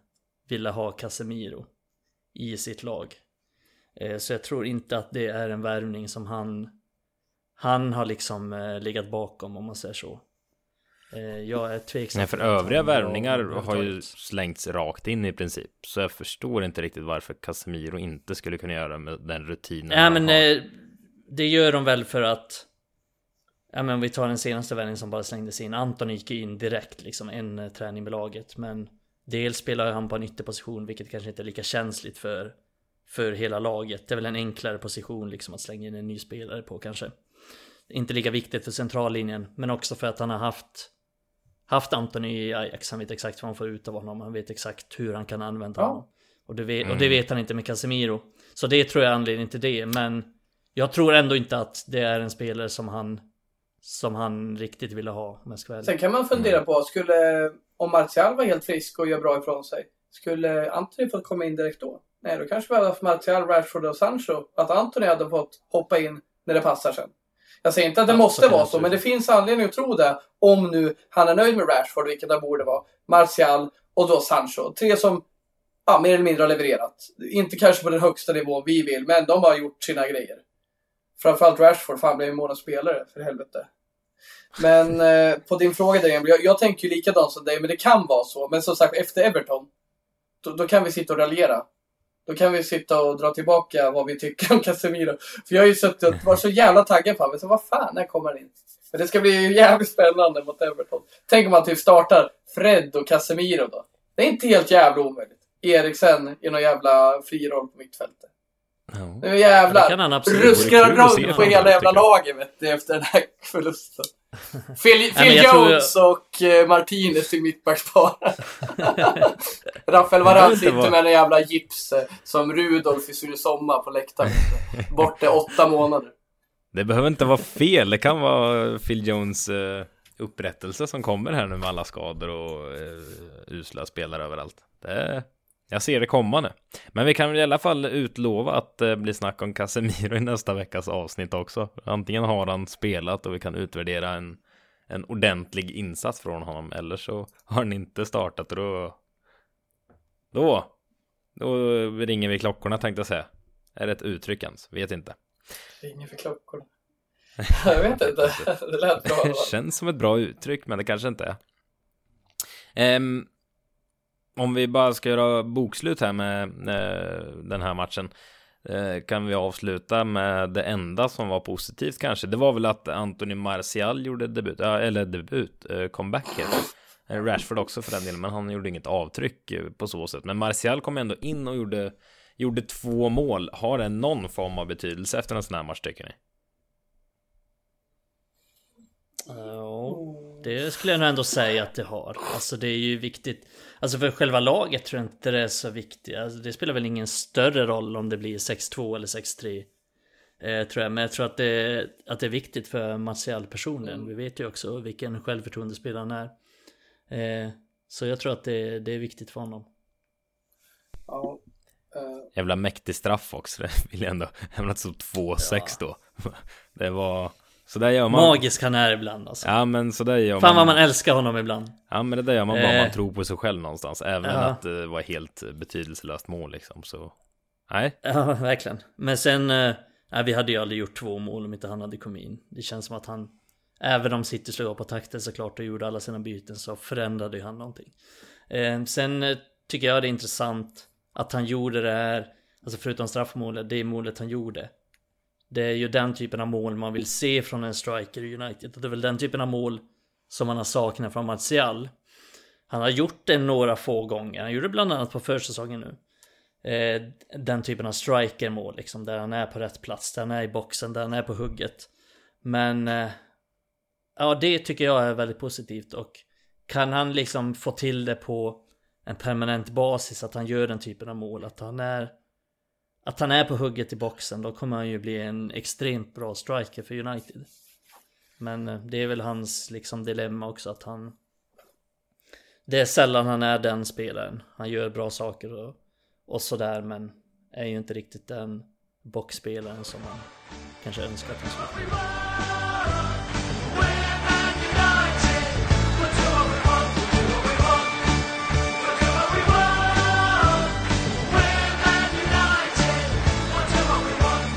ville ha Casemiro i sitt lag. Eh, så jag tror inte att det är en värvning som han han har liksom eh, legat bakom om man säger så. Eh, Jag är tveksam. Nej, för övriga värvningar har ju slängts rakt in i princip. Så jag förstår inte riktigt varför Casemiro inte skulle kunna göra med den rutinen Ja han men har. eh, det gör de väl för att Ja men vi tar den senaste värvningen som bara slängdes in Anton gick in direkt liksom en eh, träning med laget Men Dels spelar han på en ytterposition vilket kanske inte är lika känsligt för För hela laget Det är väl en enklare position liksom att slänga in en ny spelare på kanske Inte lika viktigt för centrallinjen Men också för att han har haft Haft Anton i Ajax Han vet exakt vad han får ut av honom Han vet exakt hur han kan använda Ja. honom och det, vet, och det vet han inte med Casemiro Så det tror jag är anledningen till det men Jag tror ändå inte att det är en spelare som han Som han riktigt ville ha om jag ska vara ärlig. Sen kan man fundera på, skulle, om Martial var helt frisk och gör bra ifrån sig, skulle Anthony fått komma in direkt då? Nej, då kanske vi hade haft Martial, Rashford och Sancho. Att Anthony hade fått hoppa in när det passar sen. Jag säger inte att det Ja, måste så vara så, men det finns anledning att tro det. Om nu han är nöjd med Rashford, vilket han borde vara. Martial och då Sancho. Tre som ja, mer eller mindre har levererat. Inte kanske på den högsta nivån vi vill, men de har gjort sina grejer. Framförallt Rashford, fan blev en månadsspelare, för helvete. Men *laughs* eh, på din fråga där jag, jag tänker ju likadant som dig, men det kan vara så. Men som sagt, efter Everton, då, då kan vi sitta och raljera. Då kan vi sitta och dra tillbaka vad vi tycker om Casemiro. För jag har ju suttit och varit så jävla taggad på honom. Så vad fan, när kommer han in? Men det ska bli jävligt spännande mot Everton. Tänk om man typ startar Fred och Casemiro då. Det är inte helt jävla omöjligt. Eriksen i någon jävla fri roll på mittfältet. Ja. Nu jävlar. han. Ruskar se runt på hela jävla laget vet du, efter den här förlusten. Phil, Phil jag tror Jones och eh, Martinez till mittbackspar. *laughs* Rafael Varane sitter vara- med en jävla gips eh, som Rudolf i Sune Sommar på läktaren. Borta åtta månader. Det behöver inte vara fel, det kan vara Phil Jones eh, upprättelse som kommer här nu med alla skador och usla spelare överallt. Det, jag ser det komma nu. Men vi kan i alla fall utlova att det blir snack om Casemiro i nästa veckas avsnitt också. Antingen har han spelat och vi kan utvärdera en, en ordentlig insats från honom eller så har han inte startat och då då då ringer vi klockorna tänkte jag säga. Är det ett uttryck ens? Vet inte. Ringer för klockorna. *laughs* Jag vet inte. *laughs* Det lät bra. Det *laughs* känns som ett bra uttryck, men det kanske inte är. Ehm, om vi bara ska göra bokslut här med eh, den här matchen. Eh, kan vi avsluta med det enda som var positivt kanske. Det var väl att Anthony Martial gjorde debut, eller debut, eh, comeback det. Rashford också för den delen, men han gjorde inget avtryck på så sätt. Men Martial kom ändå in och gjorde, gjorde två mål. Har det någon form av betydelse efter en sån här match tycker ni? Ja, det skulle jag nog ändå säga att det har. Alltså det är ju viktigt. Alltså för själva laget tror jag inte det är så viktigt. Alltså det spelar väl ingen större roll om det blir 6-2 eller 6-3. Eh, tror jag. Men jag tror att det, att det är viktigt för Martial personen. Vi vet ju också vilken självförtroendespelare han är. Eh, så jag tror att det, det är viktigt för honom. Ja. eh, Jävla mäktig straff också, det vill jag ändå. Även att det stod 2-6 då. Det var... Så där gör man. Magisk han är ibland alltså. Ja men så där gör Fan vad man. man älskar honom ibland. Ja men det där gör man bara Eh. man tror på sig själv någonstans. Även Ja. att det var helt betydelselöst mål liksom. Så... Nej. Ja, *laughs* verkligen. Men sen, eh, nej, vi hade ju aldrig gjort två mål om inte han hade kommit in. Det känns som att han, även om City slog upp på takten såklart och gjorde alla sina byten så förändrade ju han någonting. Eh, sen eh, tycker jag det är intressant att han gjorde det här, alltså förutom straffmålet, det målet han gjorde. Det är ju den typen av mål man vill se från en striker i United. Det är väl den typen av mål som man har saknat från Martial. Han har gjort det några få gånger. Han gjorde det bland annat på försäsongen nu. Eh, den typen av strikermål liksom. Där han är på rätt plats, där han är i boxen, där han är på hugget. Men eh, ja, det tycker jag är väldigt positivt och kan han liksom få till det på en permanent basis att han gör den typen av mål, att han är att han är på hugget i boxen, då kommer han ju bli en extremt bra striker för United. Men eh, det är väl hans liksom dilemma också att han Det är sällan han är den spelaren. Han gör bra saker och, och sådär men är ju inte riktigt den boxspelaren som man kanske önskar att han skulle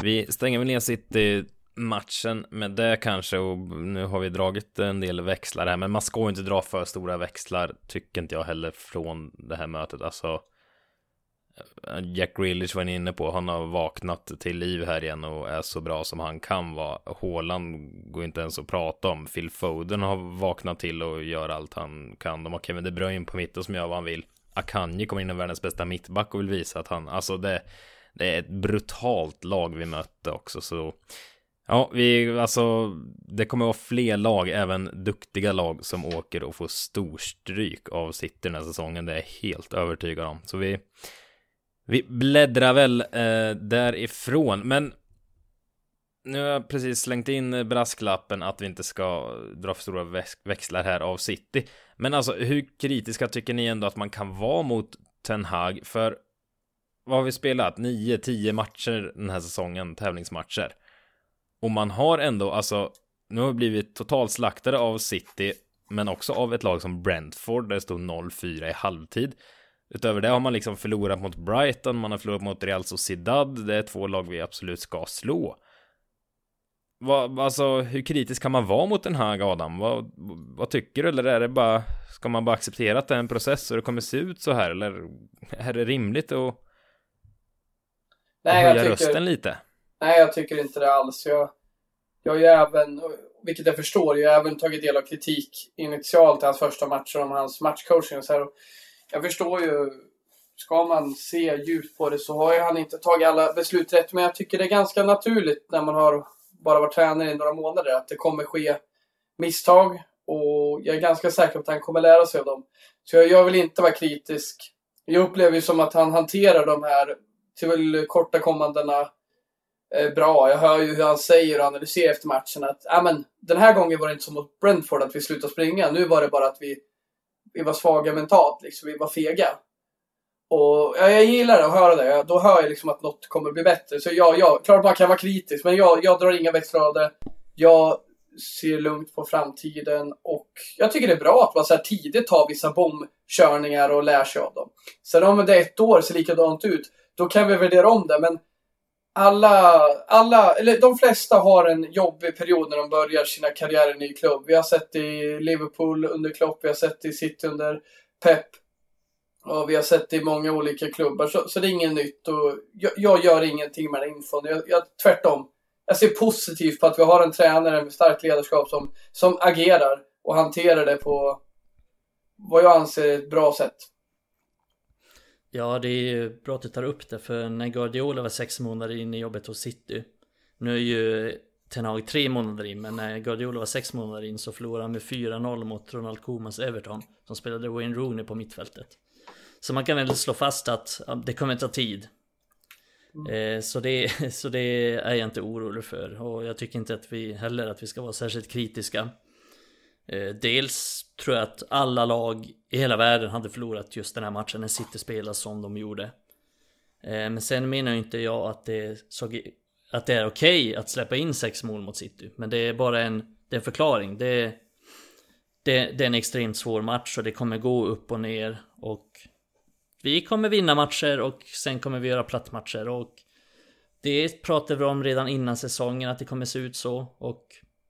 Vi stänger väl ner City matchen med det kanske och nu har vi dragit en del växlar här men man ska ju inte dra för stora växlar tycker inte jag heller från det här mötet alltså Jack Grealish var ni inne på, han har vaknat till liv här igen och är så bra som han kan vara. Håland går inte ens att prata om. Phil Foden har vaknat till och gör allt han kan. De har Kevin De Bruyne på mitten som gör vad han vill. Akanji kommer in i världens bästa mittback och vill visa att han, alltså det, det är ett brutalt lag vi mötte också så Ja, vi, alltså, det kommer vara fler lag, även duktiga lag som åker och får storstryk av City den här säsongen. Det är jag helt övertygad om. Så vi, vi bläddrar väl eh, därifrån, men nu har jag precis slängt in brasklappen att vi inte ska dra för stora växlar här av City. Men alltså, hur kritiska tycker ni ändå att man kan vara mot Ten Hag? För vad har vi spelat? 9-10 matcher den här säsongen, tävlingsmatcher. Och man har ändå, alltså, nu har vi blivit totalt slaktade av City, men också av ett lag som Brentford, där det stod 0-4 i halvtid. Utöver det har man liksom förlorat mot Brighton, man har förlorat mot Real Sociedad, det är två lag vi absolut ska slå. Vad, alltså, hur kritisk kan man vara mot den här Adam? Vad, vad tycker du? Eller är det bara, ska man bara acceptera att det är en process och det kommer se ut så här? Eller är det rimligt att Nej, höja tycker, rösten lite? Nej, jag tycker inte det alls. Jag, jag har ju även, vilket jag förstår, jag har även tagit del av kritik initialt i hans första matcher om hans matchcoaching. Så här, jag förstår ju, ska man se djupt på det så har ju han inte tagit alla beslut rätt. Men jag tycker det är ganska naturligt när man har bara varit tränare i några månader att det kommer ske misstag. Och jag är ganska säker på att han kommer lära sig av dem. Så jag, jag vill inte vara kritisk. Jag upplever ju som att han hanterar de här tillkortakommandena kommandena eh, bra. Jag hör ju hur han säger och analyserar efter matchen att ah, men, den här gången var det inte som mot Brentford att vi slutade springa. Nu var det bara att vi, vi var svaga mentalt, liksom. vi var fega. Och ja, jag gillar att höra det. Då hör jag liksom att något kommer bli bättre. Så ja, ja klart man kan vara kritisk, men jag, jag drar inga växlar av det. Jag ser lugnt på framtiden och jag tycker det är bra att man så här tidigt tar vissa bomkörningar och lär sig av dem. Sen om det är ett år ser likadant ut, då kan vi värdera om det. Men alla, alla, eller de flesta har en jobbig period när de börjar sina karriärer i en ny klubb. Vi har sett det i Liverpool under Klopp, vi har sett det i City under Pep. Och vi har sett det i många olika klubbar, så, så det är inget nytt. Och jag, jag gör ingenting med den infon. Jag, jag, tvärtom. Jag ser positivt på att vi har en tränare med starkt ledarskap som, som agerar och hanterar det på vad jag anser är ett bra sätt. Ja, det är ju bra att du tar upp det, för när Guardiola var sex månader in i jobbet hos City Nu är ju Ten Hag tre månader in, men när Guardiola var sex månader in så förlorade han med 4-0 mot Ronald Komans Everton Som spelade Wayne Rooney på mittfältet. Så man kan väl slå fast att det kommer ta tid. Mm. eh, så, det, *laughs* så det är jag inte orolig för och jag tycker inte att vi heller att vi ska vara särskilt kritiska. Eh, dels tror jag att alla lag i hela världen hade förlorat just den här matchen när City spelade som de gjorde. Eh, men sen menar inte jag att det, såg, att det är okej okay att släppa in sex mål mot City. Men det är bara en, det är en förklaring. Det, det, det är en extremt svår match och det kommer gå upp och ner. Och vi kommer vinna matcher och sen kommer vi göra plattmatcher. Och det pratade vi om redan innan säsongen att det kommer se ut så. Och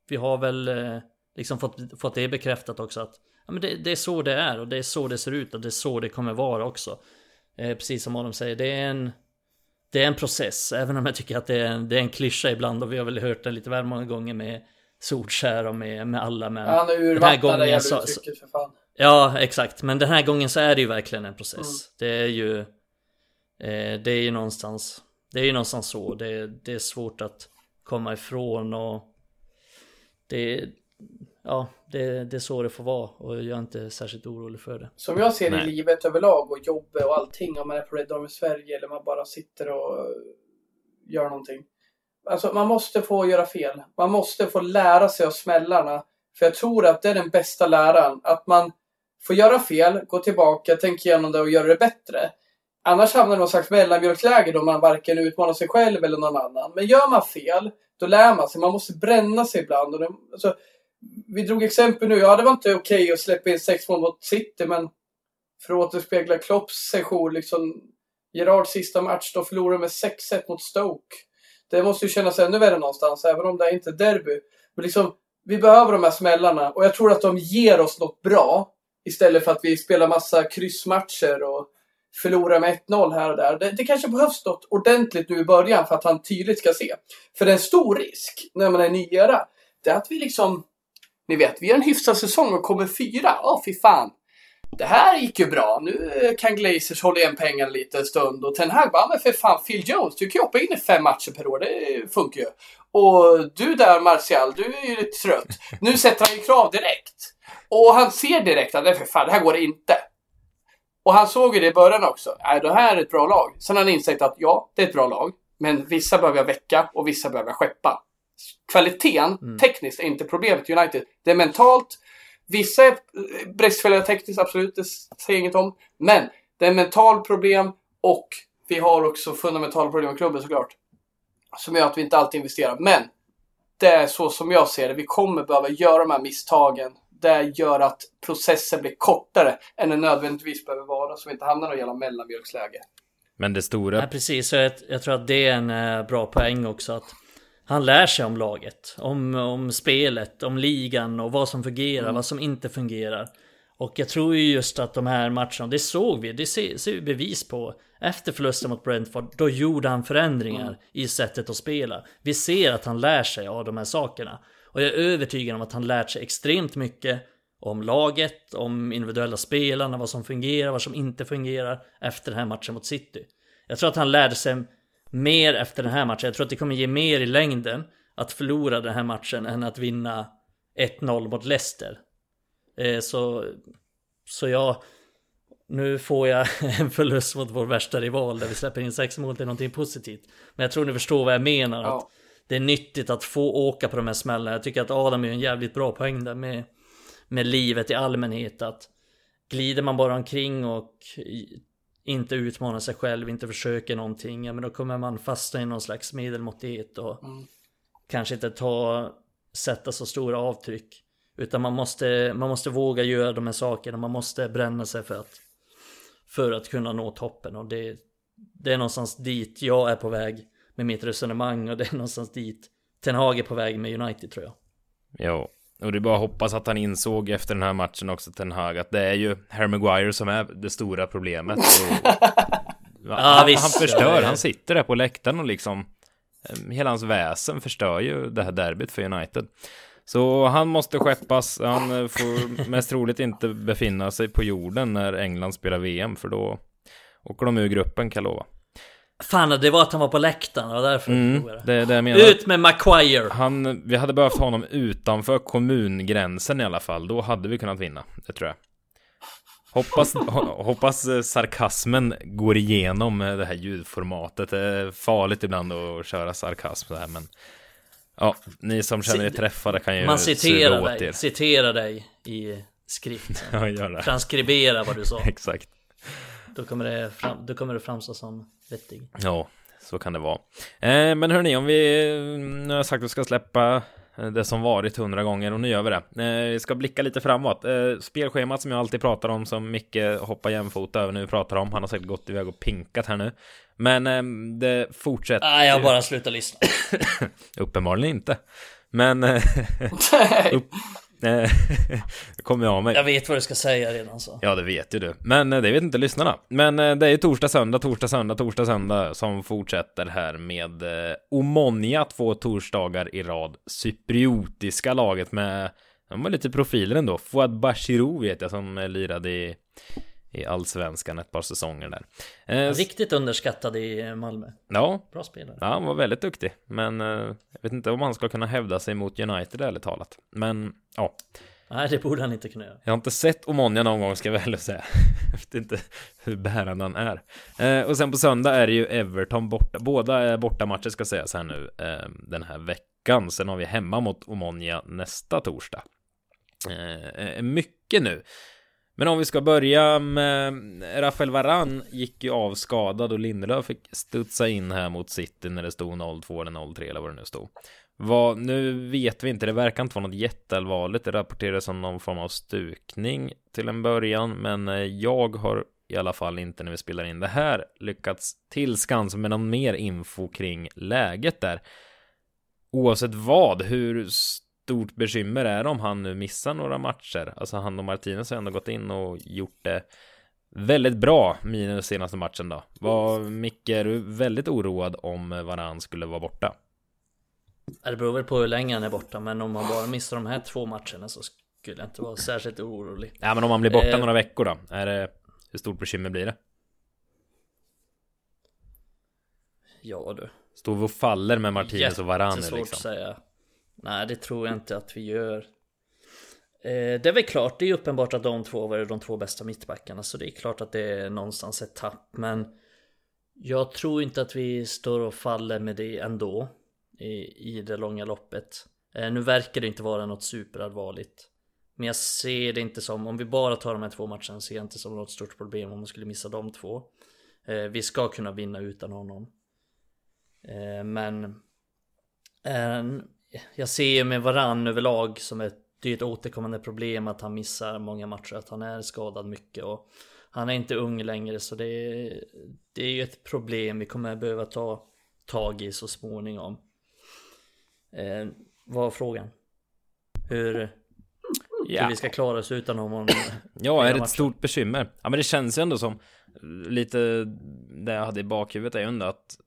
vi har väl eh, liksom fått, fått det bekräftat också att ja, men det, det, är så det är och det är så det ser ut och det är så det kommer vara också. Eh, precis som Adam säger, det är en det är en process, även om jag tycker att det är, en, det är en klyscha ibland och vi har väl hört det lite väl många gånger med Solskär och med, med alla men Han är urvattnad det jävla uttrycket för fan. Ja, exakt. Men den här gången så är det ju verkligen en process. Mm. Det är ju eh, Det är ju någonstans Det är ju någonstans så. Det, det är svårt att komma ifrån och Det Ja, det, det är så det får vara och jag är inte särskilt orolig för det. Som jag ser det i livet överlag och jobbet och allting om man är på Red Army Sverige eller man bara sitter och gör någonting. Alltså man måste få göra fel. Man måste få lära sig av smällarna. För jag tror att det är den bästa läran. Att man får göra fel, gå tillbaka, tänka igenom det och göra det bättre. Annars hamnar man i någon slags mellanmjölksläge då man varken utmanar sig själv eller någon annan. Men gör man fel, då lär man sig. Man måste bränna sig ibland. Och det, alltså, vi drog exempel nu. Ja, det var inte okej okay att släppa in sex mål mot City, men för att återspegla Klopps session, liksom Gerards sista match, då förlorade med 6-1 mot Stoke. Det måste ju kännas ännu värre någonstans, även om det är inte är derby. Men liksom, vi behöver de här smällarna och jag tror att de ger oss något bra istället för att vi spelar massa kryssmatcher och förlorar med 1-0 här och där. Det, det, kanske behövs något ordentligt nu i början för att han tydligt ska se. För det är en stor risk när man är nyare. Det är att vi liksom ni vet, vi har en hyfsad säsong och kommer fyra. Ja, oh, fy fan. Det här gick ju bra. Nu kan Glazers hålla igen pengarna lite en stund. Och Ten Hag bara, men för fan Phil Jones, du kan ju hoppa in i fem matcher per år. Det funkar ju. Och du där Martial, du är ju lite trött. Nu sätter han ju krav direkt. Och han ser direkt att, nej för fan, det här går inte. Och han såg ju det i början också. Nej, det här är ett bra lag. Sen har han insett att ja, det är ett bra lag. Men vissa behöver jag väcka och vissa behöver jag skeppa kvaliteten mm. tekniskt är inte problemet i United. Det är mentalt. Vissa är bristfälliga tekniskt, absolut, det säger inget om. Men det är mental problem och vi har också fundamentala problem med klubben såklart. Som gör att vi inte alltid investerar. Men det är så som jag ser det. Vi kommer behöva göra de här misstagen. Det gör att processen blir kortare än den nödvändigtvis behöver vara. Så vi inte hamnar i något jävla mellanmjölksläge. Men det stora... Ja, precis, jag, jag tror att det är en uh, bra poäng också. att han lär sig om laget, om, om spelet, om ligan och vad som fungerar, mm. vad som inte fungerar. Och jag tror ju just att de här matcherna, det såg vi, det ser, ser vi bevis på. Efter förlusten mot Brentford, då gjorde han förändringar mm. i sättet att spela. Vi ser att han lär sig av de här sakerna. Och jag är övertygad om att han lärt sig extremt mycket om laget, om individuella spelarna, vad som fungerar, vad som inte fungerar efter den här matchen mot City. Jag tror att han lärde sig mer efter den här matchen. Jag tror att det kommer ge mer i längden att förlora den här matchen än att vinna 1-0 mot Leicester. Eh, så, så jag... Nu får jag *laughs* en förlust mot vår värsta rival där vi släpper in sex mål till någonting positivt. Men jag tror ni förstår vad jag menar. Ja. Att det är nyttigt att få åka på de här smällarna. Jag tycker att Adam är en jävligt bra poäng där med, med livet i allmänhet. Att glider man bara omkring och inte utmanar sig själv, inte försöker någonting, ja men då kommer man fastna i någon slags medelmåttighet och mm. kanske inte ta, sätta så stora avtryck. Utan man måste, man måste våga göra de här sakerna, man måste bränna sig för att, för att kunna nå toppen och det, det är någonstans dit jag är på väg med mitt resonemang och det är någonstans dit Ten Hag är på väg med United tror jag. Ja, och det är bara att hoppas att han insåg efter den här matchen också, Ten Hag, att det är ju Harry Maguire som är det stora problemet. Och, *laughs* ja, han, han, förstör, han sitter där på läktaren och liksom eh, Hela hans väsen förstör ju det här derbyt för United. Så han måste skeppas. Han eh, får mest troligt inte befinna sig på jorden när England spelar VM, för då åker de ur gruppen kan jag lova. Fan, det var att han var på läktaren och därför mm, det, det jag menar. Ut med Maguire! Han, vi hade behövt honom utanför kommungränsen i alla fall. Då hade vi kunnat vinna, det tror jag. Hoppas, hoppas eh, sarkasmen går igenom det här ljudformatet. Det är farligt ibland att köra sarkasm så här, men ja, ni som känner er träffade kan ju Man citerar dig, citerar dig i skrift. *laughs* ja, gör det. Transkribera vad du sa. *laughs* Exakt. Då kommer det, fram, då kommer det framstå som vettig. Ja, så kan det vara. Eh, men hörni, om vi nu har jag sagt att vi ska släppa eh, det som varit hundra gånger och nu gör vi det. Eh, vi ska blicka lite framåt. Eh, spelschemat som jag alltid pratar om som Micke hoppar jämfota över när vi pratar om. Han har säkert gått iväg och pinkat här nu. Men eh, det fortsätter. Nej, jag bara slutar lyssna. *laughs* Uppenbarligen inte. Men eh, *laughs* upp, *laughs* kommer jag av mig. Jag vet vad du ska säga redan så. Ja, det vet ju du. Men eh, det vet inte lyssnarna. Men eh, det är ju torsdag, söndag, torsdag, söndag, torsdag, söndag som fortsätter här med eh, Omonia två torsdagar i rad. Cypriotiska laget med, de har lite profiler ändå. Fouad Bashirou vet jag som eh, lirade i, i allsvenskan ett par säsonger där. Eh, Riktigt underskattad i Malmö. ja, Bra spelare. Ja, han var väldigt duktig, men eh, jag vet inte om han ska kunna hävda sig mot United ärligt talat. Men ja, Nej, det borde han inte kunna göra. jag har inte sett Omonia någon gång ska jag väl säga. *laughs* Jag vet inte hur bärande han är. Eh, och sen på söndag är det ju Everton borta. Båda är bortamatcher ska sägas här nu eh, den här veckan. Sen har vi hemma mot Omonia nästa torsdag. Eh, mycket nu. Men om vi ska börja med Rafael Varan gick ju av skadad och Lindelöf fick studsa in här mot City när det stod 0-2 eller 0-3 eller vad det nu stod. Vad, nu vet vi inte, det verkar inte vara något jätteallvarligt. Det rapporteras som någon form av stukning till en början, men eh, jag har i alla fall inte när vi spelar in det här lyckats tillskansa med någon mer info kring läget där. Oavsett vad, hur stort bekymmer är om han nu missar några matcher? Alltså han och Martinez har ändå gått in och gjort det väldigt bra minus senaste matchen då. Var Micke, är du väldigt oroad om Varann skulle vara borta? Det beror väl på hur länge han är borta, men om han bara missar de här två matcherna så skulle jag inte vara särskilt orolig. Ja, men om han blir borta Eh. några veckor då? Är det, hur stort bekymmer blir det? Ja du. Står vi och faller med Martinez och Varann nu Jättesvårt liksom? att säga. Nej, det tror jag inte att vi gör. Eh, det är väl klart, det är uppenbart att de två var de två bästa mittbackarna, så det är klart att det är någonstans ett tapp, men jag tror inte att vi står och faller med det ändå i, i det långa loppet. Eh, nu verkar det inte vara något superallvarligt. Men jag ser det inte som, om vi bara tar de här två matcherna, ser jag inte som något stort problem om man skulle missa de två. Eh, vi ska kunna vinna utan honom. Eh, men eh, jag ser med varann överlag som ett, det är ett återkommande problem att han missar många matcher, att han är skadad mycket och han är inte ung längre så det är, det är ju ett problem vi kommer behöva ta tag i så småningom. Eh, vad var frågan? Hur, hur Ja, vi ska klara oss utan honom? *clears throat* ja är det ett stort bekymmer? Ja, men det känns ju ändå som lite det jag hade i bakhuvudet är ju ändå att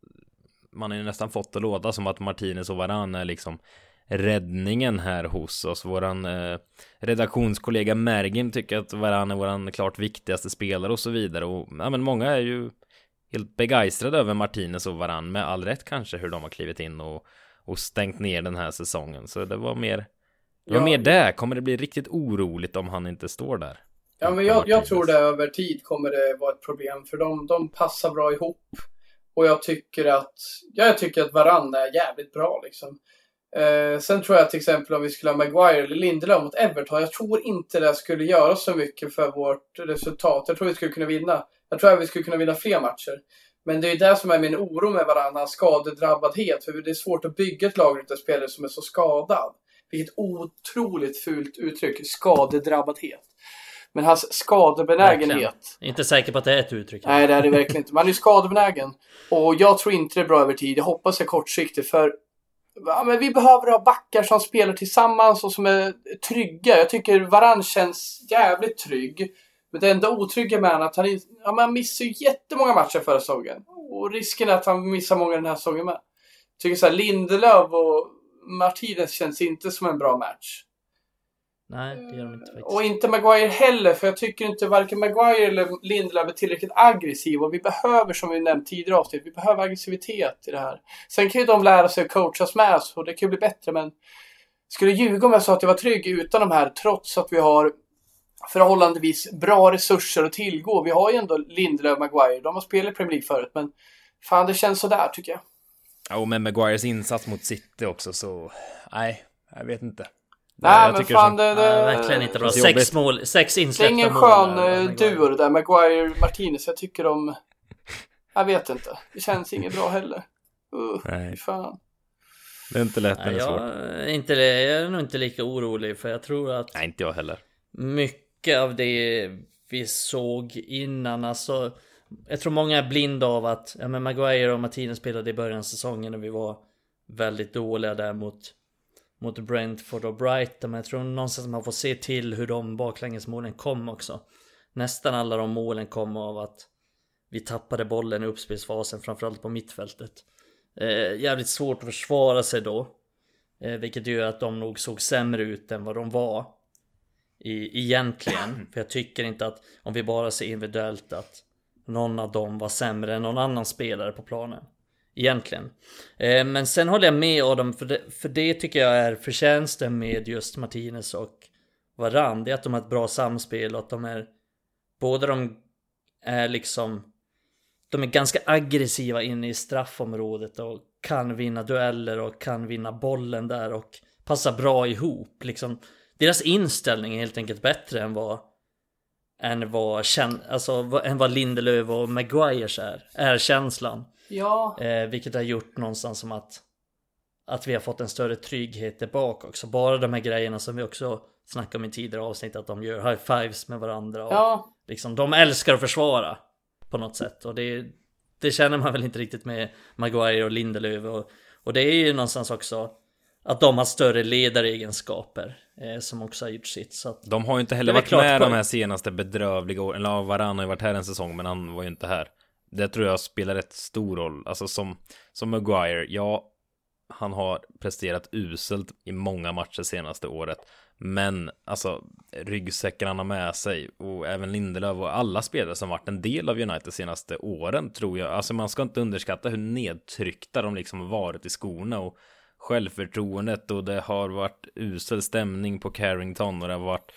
man har ju nästan fått det låta som att Martinez och Varann är liksom räddningen här hos oss. Våran eh, redaktionskollega Mergin tycker att Varann är våran klart viktigaste spelare och så vidare. Och ja, men många är ju helt begeistrade över Martinez och Varann med all rätt kanske hur de har klivit in och, och stängt ner den här säsongen. Så det var mer det var Ja. mer det. Kommer det bli riktigt oroligt om han inte står där? Ja, men jag, jag tror det över tid kommer det vara ett problem för de, de passar bra ihop. Och jag tycker att, ja, jag tycker att Varann är jävligt bra liksom. Eh, sen tror jag till exempel om vi skulle ha Maguire eller Lindelöf mot Everton. Jag tror inte det skulle göra så mycket för vårt resultat. Jag tror vi skulle kunna vinna. Jag tror att vi skulle kunna vinna fler matcher. Men det är ju det som är min oro med varandra, skadedrabbadhet. För det är svårt att bygga ett lag runt en spelare som är så skadad. Vilket otroligt fult uttryck, skadedrabbadhet. Men hans skadebenägenhet. Verkligen. Inte säker på att det är ett uttryck. Nej, det är det verkligen inte. Man är ju skadebenägen. Och jag tror inte det är bra över tid. Jag hoppas det är kortsiktigt. För ja, men vi behöver ha backar som spelar tillsammans och som är trygga. Jag tycker Varann känns jävligt trygg. Men det enda otrygga med honom är att han, är- ja, men han missar ju jättemånga matcher förra säsongen. Och risken är att han missar många den här säsongen med. Jag tycker så här, Lindelöf och Martinez känns inte som en bra match. Nej, det gör de inte faktiskt. Och inte Maguire heller, för jag tycker inte varken Maguire eller Lindelöf är tillräckligt aggressiva. Och vi behöver, som vi nämnt tidigare avsnitt, vi behöver aggressivitet i det här. Sen kan ju de lära sig att coachas med oss och det kan ju bli bättre, men skulle ljuga om jag sa att jag var trygg utan de här, trots att vi har förhållandevis bra resurser att tillgå. Vi har ju ändå Lindelöf och Maguire, de har spelat i Premier League förut, men fan det känns sådär tycker jag. Ja, och med Maguires insats mot City också så... Nej, jag vet inte. Nej, jag men tycker fan det, det, Nej, verkligen inte bra. Sex mål, sex Det är insläppta ingen mål. skön där, eh, Maguire. duo det där, Maguire-Martinez. Jag tycker de... Jag vet inte. Det känns inget bra heller. Uh, Nej. fan. Det är inte lätt, men det är svårt. jag, är inte, jag är nog inte lika orolig för jag tror att Nej, inte jag heller. mycket av det vi såg innan, alltså jag tror många är blinda av att ja, men Maguire och Martinez spelade i början av säsongen och vi var väldigt dåliga där mot mot Brentford och Brighton. Men jag tror någonstans man får se till hur de baklängesmålen kom också. Nästan alla de målen kom av att vi tappade bollen i uppspelsfasen, framförallt på mittfältet. Eh, jävligt svårt att försvara sig då. Eh, vilket gör att de nog såg sämre ut än vad de var. I, egentligen. *clears throat* För jag tycker inte att om vi bara ser individuellt att någon av dem var sämre än någon annan spelare på planen. Egentligen. Eh, men sen håller jag med Adam, för det, för det tycker jag är förtjänsten med just Martinez och Varann. Det är att de har ett bra samspel och att de är... Båda de är liksom... De är ganska aggressiva inne i straffområdet och kan vinna dueller och kan vinna bollen där och passar bra ihop. Liksom, deras inställning är helt enkelt bättre än vad än vad, alltså, än vad Lindelöf och Maguires är, är känslan. Ja. Eh, vilket har gjort någonstans som att att vi har fått en större trygghet tillbaka också. Bara de här grejerna som vi också snackade om i tidigare avsnitt att de gör high fives med varandra. Och ja. liksom, de älskar att försvara på något sätt och det, det känner man väl inte riktigt med Maguire och Lindelöf och, och det är ju någonstans också att de har större ledaregenskaper eh, som också har gjort sitt. Så att, de har ju inte heller varit med de här senaste bedrövliga åren. Eller Varann har ju varit här en säsong, men han var ju inte här. Det tror jag spelar rätt stor roll. Alltså som, som Maguire, ja, han har presterat uselt i många matcher senaste året. Men alltså ryggsäcken han har med sig och även Lindelöf och alla spelare som varit en del av United senaste åren tror jag. Alltså man ska inte underskatta hur nedtryckta de liksom varit i skorna och självförtroendet och det har varit usel stämning på Carrington och det har varit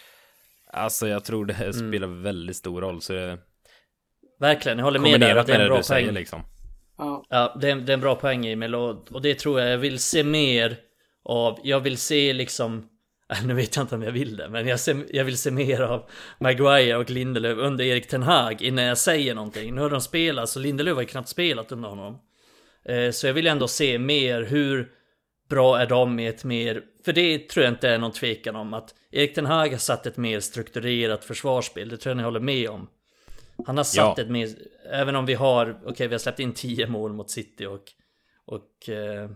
Alltså jag tror det mm. spelar väldigt stor roll så det, Verkligen, jag håller med där att det är en bra poäng säger, liksom. Ja, ja det, är, det är en bra poäng i Melod och det tror jag jag vill se mer av Jag vill se liksom *laughs* nu vet jag inte om jag vill det, men jag, ser, jag vill se mer av Maguire och Lindelöf under Erik Ten Hag innan jag säger någonting. Nu har de spelat, så Lindelöf har ju knappt spelat under honom. Eh, så jag vill ändå se mer hur bra är de i ett mer, för det tror jag inte är någon tvekan om att Erik Ten Hag har satt ett mer strukturerat försvarsspel, det tror jag ni håller med om. Han har satt ja. ett mer, även om vi har, okej okay, vi har släppt in 10 mål mot City och, och eh,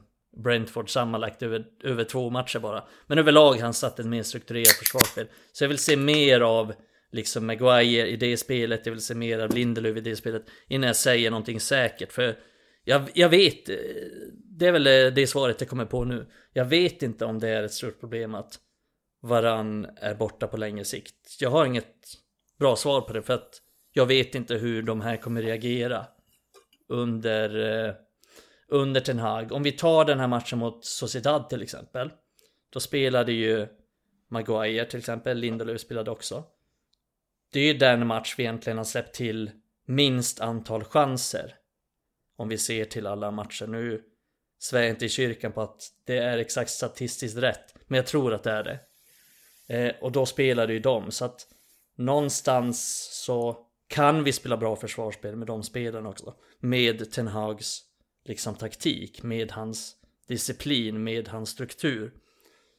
Brentford sammanlagt över, över två matcher bara. Men överlag har han satt ett mer strukturerat försvarsspel. Så jag vill se mer av liksom Maguire i det spelet, jag vill se mer av Lindelöf i det spelet innan jag säger någonting säkert. För jag, jag vet, eh, det är väl eh, det svaret jag kommer på nu. Jag vet inte om det är ett stort problem att Varann är borta på längre sikt. Jag har inget bra svar på det för att jag vet inte hur de här kommer reagera under, eh, under Ten Hag. Om vi tar den här matchen mot Sociedad till exempel. Då spelade ju Maguire till exempel, Lindelöf spelade också. Det är ju den match vi egentligen har släppt till minst antal chanser. Om vi ser till alla matcher. Nu svär jag inte i kyrkan på att det är exakt statistiskt rätt. Men jag tror att det är det. Eh, och då spelade ju de. Så att någonstans så kan vi spela bra försvarsspel med de spelarna också. Med Ten Hags liksom taktik, med hans disciplin, med hans struktur.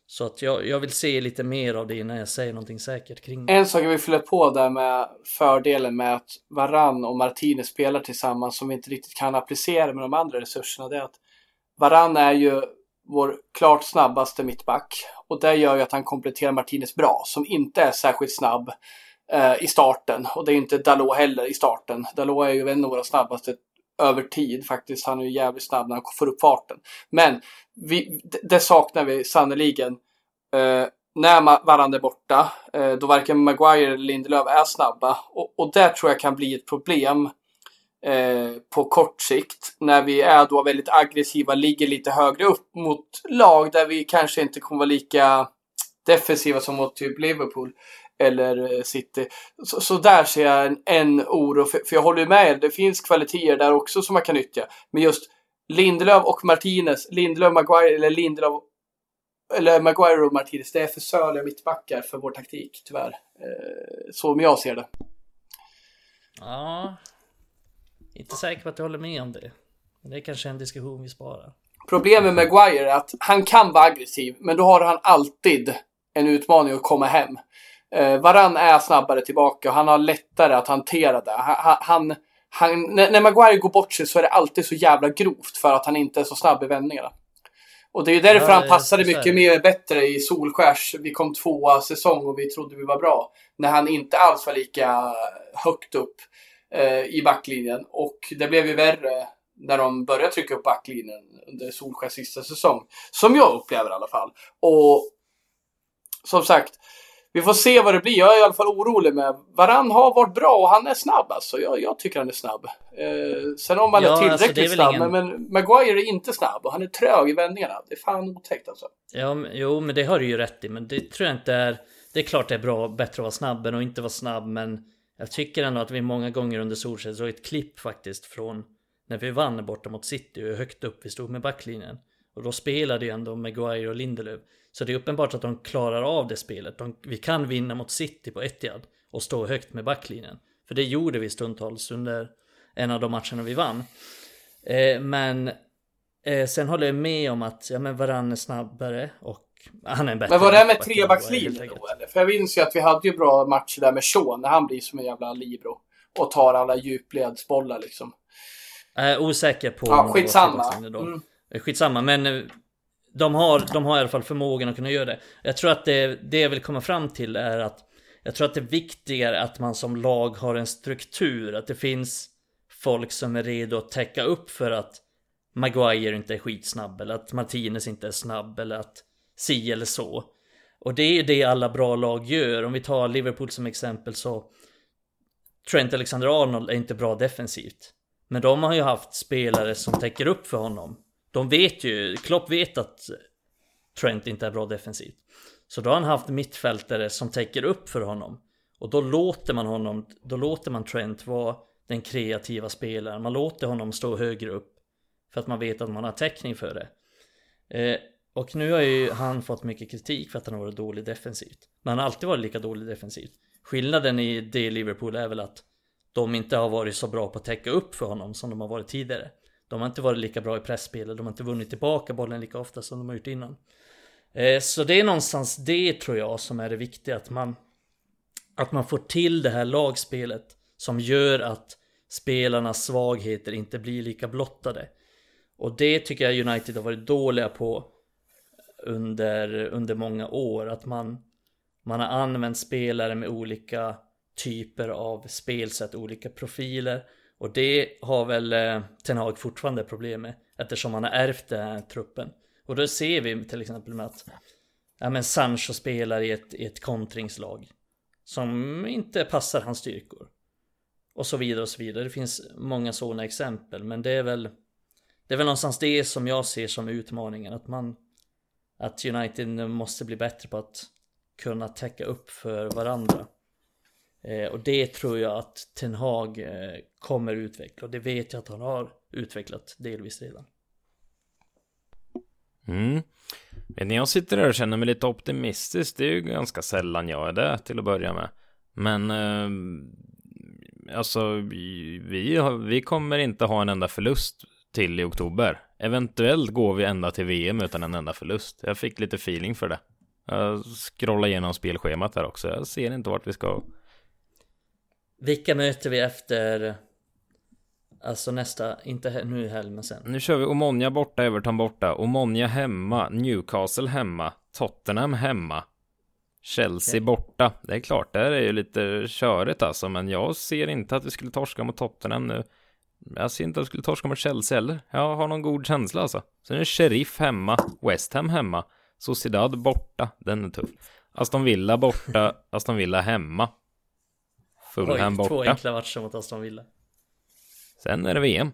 Så att jag, jag vill se lite mer av det innan jag säger någonting säkert kring det. En sak jag vill fylla på där med fördelen med att Varann och Martinez spelar tillsammans som vi inte riktigt kan applicera med de andra resurserna. Det är att Varann är ju vår klart snabbaste mittback och det gör ju att han kompletterar Martinez bra som inte är särskilt snabb eh, i starten och det är inte Dalot heller i starten. Dalot är ju en av våra snabbaste över tid faktiskt. Han är ju jävligt snabb när han får upp farten. Men vi, det saknar vi sannoliken. Eh, när varandra är borta, eh, då varken Maguire eller Lindelöf är snabba. Och, och det tror jag kan bli ett problem eh, på kort sikt. När vi är då väldigt aggressiva, ligger lite högre upp mot lag där vi kanske inte kommer vara lika defensiva som mot typ Liverpool eller eh, City. Så, så, där ser jag en, en oro, för, för jag håller med det finns kvaliteter där också som man kan nyttja. Men just Lindelöf och Martinez, Lindelöf, Maguire eller Lindelöf eller Maguire och Martinez, det är för söliga mittbackar för vår taktik tyvärr. Eh, så som jag ser det. Ja, inte säker på att jag håller med om det. Det är kanske en diskussion vi sparar. Problemet med Maguire är att han kan vara aggressiv, men då har han alltid en utmaning att komma hem. Eh, Varann är snabbare tillbaka och han har lättare att hantera det. Han, han, han, när, Maguire går bort sig så är det alltid så jävla grovt för att han inte är så snabb i vändningarna. Och det är ju därför Ja, han passade mycket mer bättre i Solskärs. Vi kom tvåa säsong och vi trodde vi var bra. När han inte alls var lika högt upp eh, i backlinjen. Och det blev ju värre när de började trycka upp backlinjen under Solskärs sista säsong. Som jag upplever i alla fall. Och som sagt, vi får se vad det blir. Jag är i alla fall orolig med. Varann har varit bra och han är snabb alltså. Jag, jag tycker han är snabb. Eh, sen om han Ja, är alltså, tillräckligt det är snabb. ingen- Men, Maguire är inte snabb och han är trög i vändningarna. Det är fan otäckt alltså. Ja, men- jo, men det har du ju rätt i. Men det tror jag inte är... Det är klart det är bra, bättre att vara snabb än att inte vara snabb. Men jag tycker ändå att vi många gånger under Solskjaer såg ett klipp faktiskt från när vi vann borta mot City och högt upp vi stod med backlinjen. Och då spelade ju ändå Maguire och Lindelöf. Så det är uppenbart att de klarar av det spelet. De, vi kan vinna mot City på Etihad och stå högt med backlinjen. För det gjorde vi stundtals under en av de matcherna vi vann. Eh, men eh, sen håller jag med om att ja, men Varann är snabbare och han är bättre Men var det med trebackslinjen då eller? För jag minns ju att vi hade ju bra matcher där med Sean när han blir som en jävla libero. Och tar alla djupledsbollar liksom. Är osäker på Ja, skitsamma. då. Mm. Eh, Skitsamma, men eh, de har, de har i alla fall förmågan att kunna göra det. Jag tror att det, det jag vill komma fram till är att jag tror att det är viktigare att man som lag har en struktur, att det finns folk som är redo att täcka upp för att Maguire inte är skitsnabb eller att Martinez inte är snabb eller att si eller så. Och det är ju det alla bra lag gör. Om vi tar Liverpool som exempel så Trent Alexander-Arnold är inte bra defensivt. Men de har ju haft spelare som täcker upp för honom. De vet ju, Klopp vet att Trent inte är bra defensivt. Så då har han haft mittfältare som täcker upp för honom. Och då låter man honom, då låter man Trent vara den kreativa spelaren. Man låter honom stå högre upp. För att man vet att man har täckning för det. Eh, och nu har ju han fått mycket kritik för att han har varit dålig defensivt. Men han har alltid varit lika dålig defensivt. Skillnaden i det Liverpool är väl att de inte har varit så bra på att täcka upp för honom som de har varit tidigare. De har inte varit lika bra i pressspelet, de har inte vunnit tillbaka bollen lika ofta som de har gjort innan. Eh, så det är någonstans det tror jag som är det viktiga, att man att man får till det här lagspelet som gör att spelarnas svagheter inte blir lika blottade. Och det tycker jag United har varit dåliga på under, under många år. Att man, man har använt spelare med olika typer av spelsätt, olika profiler. Och det har väl eh, Ten Hag fortfarande problem med. Eftersom han har ärvt den här truppen. Och då ser vi till exempel med att ja, men Sancho spelar i ett, i ett kontringslag. Som inte passar hans styrkor. Och så vidare och så vidare. Det finns många sådana exempel. Men det är väl Det är väl någonstans det som jag ser som utmaningen. Att man Att United måste bli bättre på att Kunna täcka upp för varandra. Eh, och det tror jag att Ten Hag eh, kommer utveckla. Och det vet jag att han har utvecklat delvis redan. Mm. Men när jag sitter där och känner mig lite optimistisk, det är ju ganska sällan jag är det till att börja med. Men eh, alltså, vi, vi, har, vi kommer inte ha en enda förlust till i oktober. Eventuellt går vi ända till VM utan en enda förlust. Jag fick lite feeling för det. Jag scrollade igenom spelschemat här också. Jag ser inte vart vi ska. Vilka möter vi efter Alltså nästa, inte nu i helg men sen. Nu kör vi Omonia borta, Everton borta, Omonia hemma, Newcastle hemma, Tottenham hemma, Chelsea Okej. borta. Det är klart, det här är ju lite körigt alltså, men jag ser inte att vi skulle torska mot Tottenham nu. Jag ser inte att vi skulle torska mot Chelsea heller. Jag har någon god känsla alltså. Sen är det Sheriff hemma, West Ham hemma, Sociedad borta, den är tuff. Aston Villa borta, Aston Villa hemma. Fulham Oj, två borta. enkla matcher mot Aston Villa. Sen är det VM.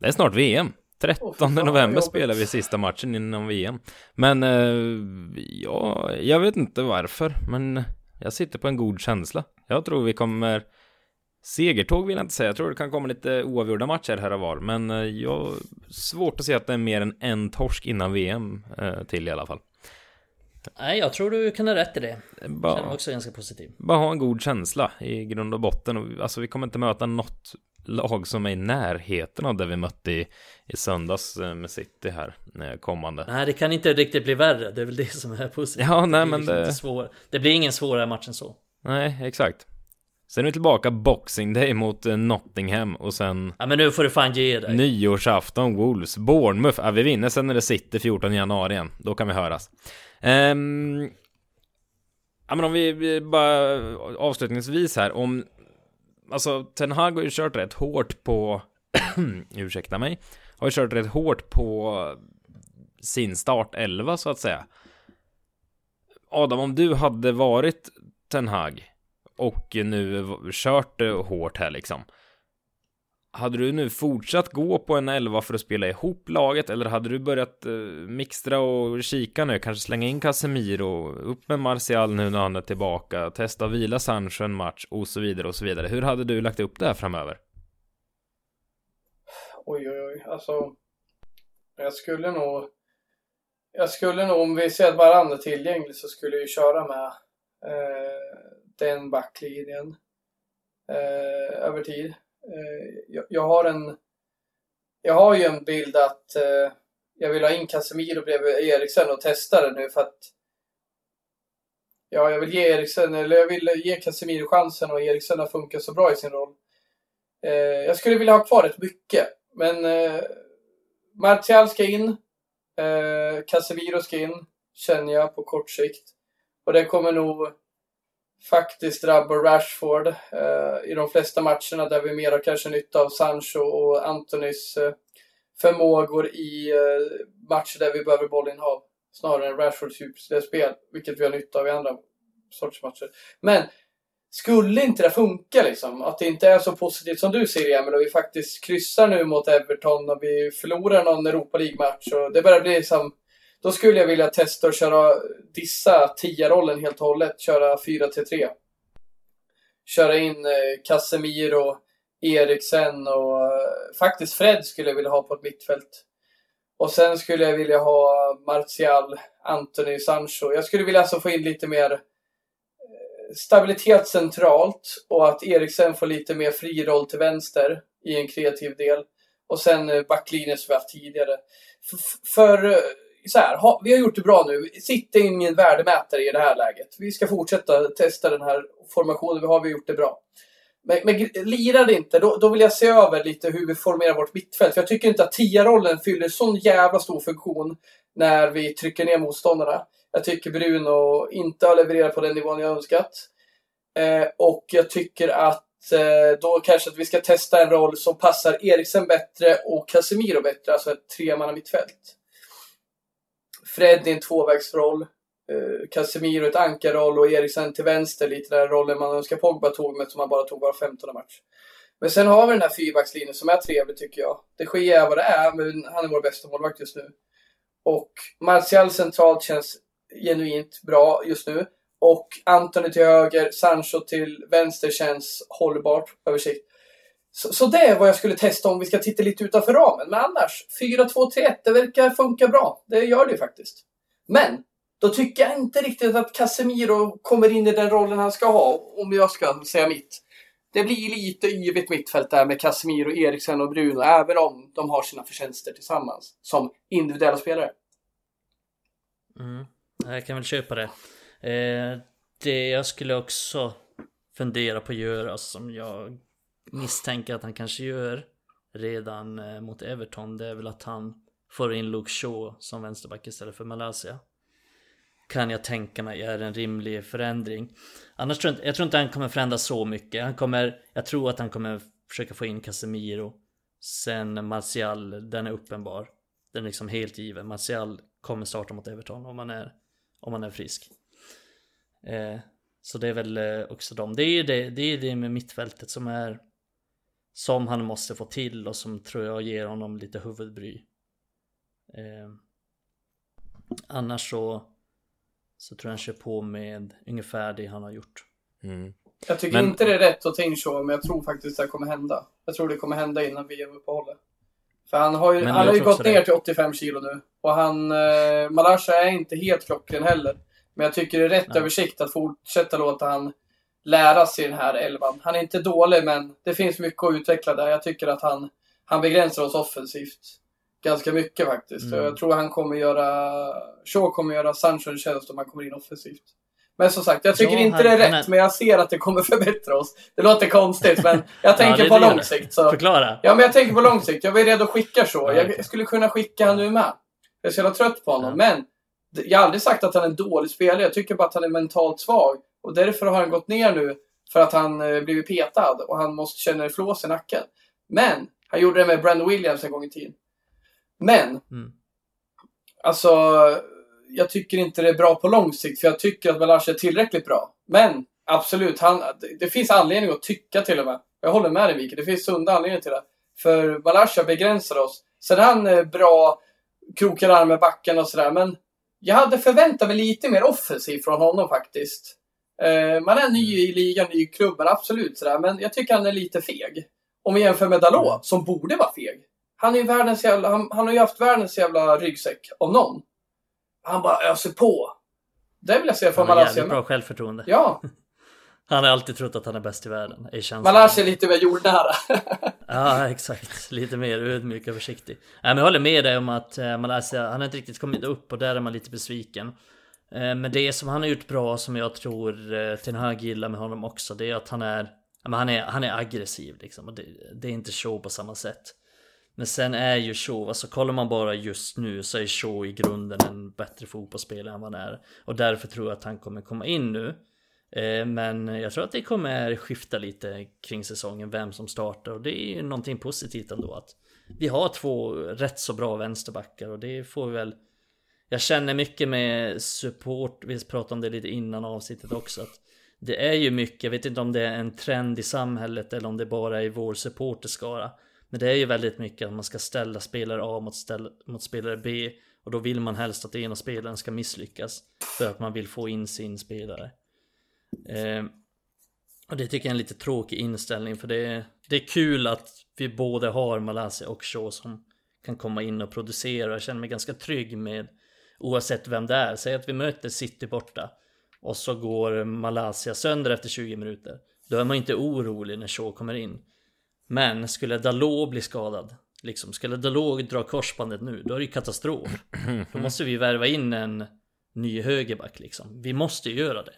Det är snart VM. 13 Åh, fy fan, vad november spelar vi sista matchen inom VM. Men eh, ja, jag vet inte varför, men jag sitter på en god känsla. Jag tror vi kommer Segertåg vill jag inte säga, jag tror det kan komma lite oavgjorda matcher här och var, men eh, jag svårt att se att det är mer än en torsk innan VM eh, till i alla fall. Nej, jag tror du kan ha rätt i det. Jag känner Bara, mig också ganska positiv. bara ha en god känsla i grund och botten. Alltså vi kommer inte möta något lag som är i närheten av det vi mötte i, i söndags eh, med City här eh, kommande. Nej, det kan inte riktigt bli värre. Det är väl det som är positivt. *laughs* Ja, nej, blir men liksom det- svår. det blir ingen svårare match än så. Nej, exakt. Sen är vi tillbaka Boxing Day mot eh, Nottingham och sen Ja men nu får du fan ge dig. Nyårsafton, Wolves, Bournemouth. Ja, vi vinner sen när det sitter 14 januari igen. Då kan vi höras. Um, ja men om vi bara avslutningsvis här om Alltså Ten Hag har ju kört rätt hårt på *clears throat* Ursäkta mig Har ju kört rätt hårt på sin start 11 så att säga. Adam om du hade varit Ten Hag och nu kört hårt här liksom hade du nu fortsatt gå på en 11 för att spela ihop laget eller hade du börjat eh, mixtra och kika nu? Kanske slänga in Casemiro, upp med Martial nu när han är tillbaka, testa vila Sancho en match och så vidare och så vidare. Hur hade du lagt upp det här framöver? Oj, oj, oj, alltså. Jag skulle nog. Jag skulle nog, om vi ser att varandra är tillgänglig så skulle jag köra med eh, den backlinjen eh, över tid. Eh, jag, har en... Jag har ju en bild att eh, jag vill ha in Casemiro bredvid Eriksen och testa det nu för att Ja, jag vill ge Eriksen, eller jag vill ge Casemiro chansen och Eriksen har funkat så bra i sin roll. Eh, jag skulle vilja ha kvar rätt mycket, men Martial ska in. Eh, Casemiro ska in, känner jag på kort sikt. Och det kommer nog faktiskt drabbar Rashford eh, i de flesta matcherna där vi mer har kanske nytta av Sancho och Antonys eh, förmågor i eh, matcher där vi behöver bollinnehav snarare än Rashfords djupspel, vilket vi har nytta av i andra sorts matcher. Men skulle inte det funka liksom? Att det inte är så positivt som du ser Emil och vi faktiskt kryssar nu mot Everton och vi förlorar någon Europa League-match och det börjar bli liksom då skulle jag vilja testa att köra, dissa 10-rollen helt och hållet, köra 4-3. Köra in eh, Casemiro, Eriksen och eh, faktiskt Fred skulle jag vilja ha på ett mittfält. Och sen skulle jag vilja ha Martial, Anthony, Sancho. Jag skulle vilja alltså få in lite mer eh, stabilitet centralt och att Eriksen får lite mer fri roll till vänster i en kreativ del. Och sen eh, backlinjen som vi haft tidigare. För, för så här, ha, vi har gjort det bra nu. Sitt ingen värdemätare i det här läget. Vi ska fortsätta testa den här formationen vi har. Vi gjort det bra. Men, men lirar det inte, då, då vill jag se över lite hur vi formerar vårt mittfält. För jag tycker inte att tia-rollen fyller sån jävla stor funktion när vi trycker ner motståndarna. Jag tycker Bruno inte har levererat på den nivån jag önskat. Eh, och jag tycker att eh, då kanske att vi ska testa en roll som passar Eriksen bättre och Casemiro bättre, alltså ett tremanna mittfält. Fred i en tvåvägsroll. Eh, Casemiro ett ankarroll och Eriksen till vänster lite den rollen man önskar Pogba tog men som han bara tog var 15 match. Men sen har vi den här fyrbackslinjen som är trevlig tycker jag. Det sker är vad det är, men han är vår bästa målvakt just nu. Och Martial centralt känns genuint bra just nu. Och Antoni till höger, Sancho till vänster känns hållbart över sikt. Så, så, det är vad jag skulle testa om vi ska titta lite utanför ramen. Men annars, 4-2-3-1, det verkar funka bra. Det gör det ju faktiskt. Men, då tycker jag inte riktigt att Casemiro kommer in i den rollen han ska ha, om jag ska säga mitt. Det blir lite yvigt mittfält där med Casemiro, Eriksen och Bruno, även om de har sina förtjänster tillsammans som individuella spelare. Mm, jag kan väl köpa det. Eh, det jag skulle också fundera på att göra som jag misstänker att han kanske gör redan eh, mot Everton det är väl att han får in Luke Shaw som vänsterback istället för Malaysia. Kan jag tänka mig är en rimlig förändring. Annars tror jag, inte, jag tror inte han kommer förändra så mycket. Han kommer, jag tror att han kommer försöka få in Casemiro. Sen Martial, den är uppenbar. Den är liksom helt given. Martial kommer starta mot Everton om han är, om han är frisk. Eh, så det är väl eh, också dem. Det är det, det, är det med mittfältet som är som han måste få till och som tror jag ger honom lite huvudbry. Eh, annars så, så tror jag han kör på med ungefär det han har gjort. Mm. Jag tycker men... inte det är rätt att ta in så, men jag tror faktiskt att det kommer hända. Jag tror det kommer hända innan VM-uppehållet. För han har ju, han har ju gått ner till 85 kilo nu. Och han, eh, Malasha är inte helt klockren heller. Men jag tycker det är rätt Nej. översikt att fortsätta låta han lära sig den här elvan. Han är inte dålig, men det finns mycket att utveckla där. Jag tycker att han, han begränsar oss offensivt ganska mycket faktiskt. Mm. Jag tror han kommer göra, Shaw kommer göra Sancho en tjänst om han kommer in offensivt. Men som sagt, jag tycker Ja, inte han- det är rätt, är- men jag ser att det kommer *laughs* förbättra oss. Det låter konstigt, men jag *laughs* tänker det på lång sikt. Så. Förklara. Ja, men jag tänker på lång sikt. Jag var redo att skicka så. Ja, Jag skulle kunna skicka han nu med. Jag är så jävla trött på honom. Ja. Men jag har aldrig sagt att han är en dålig spelare. Jag tycker bara att han är mentalt svag. Och därför har han gått ner nu. För att han eh, blivit petad och han måste känna flås i nacken. Men, han gjorde det med Brandon Williams en gång i tiden. Men, Mm. alltså, jag tycker inte det är bra på lång sikt. För jag tycker att Balash är tillräckligt bra. Men, absolut, han, det, det finns anledning att tycka till och med. Jag håller med dig Mikael, det finns sunda anledningar till det. För Balasha begränsar oss. Sen är han eh, bra, krokar arm med backen och sådär. Men jag hade förväntat mig lite mer offensiv från honom faktiskt. Eh, man är ny i ligan, ny i klubben, absolut sådär. Men jag tycker han är lite feg. Om vi jämför med Dalot, som borde vara feg. Han, är världens jävla, han, han har ju haft världens jävla ryggsäck, om någon. Han bara öser på. Det vill jag se från Han har Malaysia. bra självförtroende. Ja, *laughs* Han har alltid trott att han är bäst i världen. Malaysia är lite mer jordnära. *laughs* Ja, exakt. Lite mer ödmjuk och försiktig. Jag håller med dig om att eh, Malaysia, han har inte riktigt kommit upp och där är man lite besviken. Eh, men det som han har gjort bra, som jag tror eh, Ten Hag gillar med honom också, det är att han är, han är, han är aggressiv liksom. Och det, det är inte show på samma sätt. Men sen är ju Shaw, alltså kollar man bara just nu så är Shaw i grunden en bättre fotbollsspelare än vad han är. Och därför tror jag att han kommer komma in nu. Eh, men jag tror att det kommer skifta lite kring säsongen, vem som startar. Och det är ju någonting positivt ändå att vi har två rätt så bra vänsterbackar och det får vi väl jag känner mycket med support, vi pratade om det lite innan avsnittet också att Det är ju mycket, jag vet inte om det är en trend i samhället eller om det bara är i vår supporterskara Men det är ju väldigt mycket att man ska ställa spelare A mot, ställ, mot spelare B Och då vill man helst att ena spelaren ska misslyckas För att man vill få in sin spelare Eh, och det tycker jag är en lite tråkig inställning för det är, det är kul att vi både har Malaysia och Shaw som kan komma in och producera. Jag känner mig ganska trygg med oavsett vem det är. Säg att vi möter City borta och så går Malaysia sönder efter 20 minuter. Då är man inte orolig när Shaw kommer in. Men skulle Dalot bli skadad, liksom skulle Dalot dra korsbandet nu, då är det ju katastrof. Då måste vi värva in en ny högerback liksom. Vi måste göra det.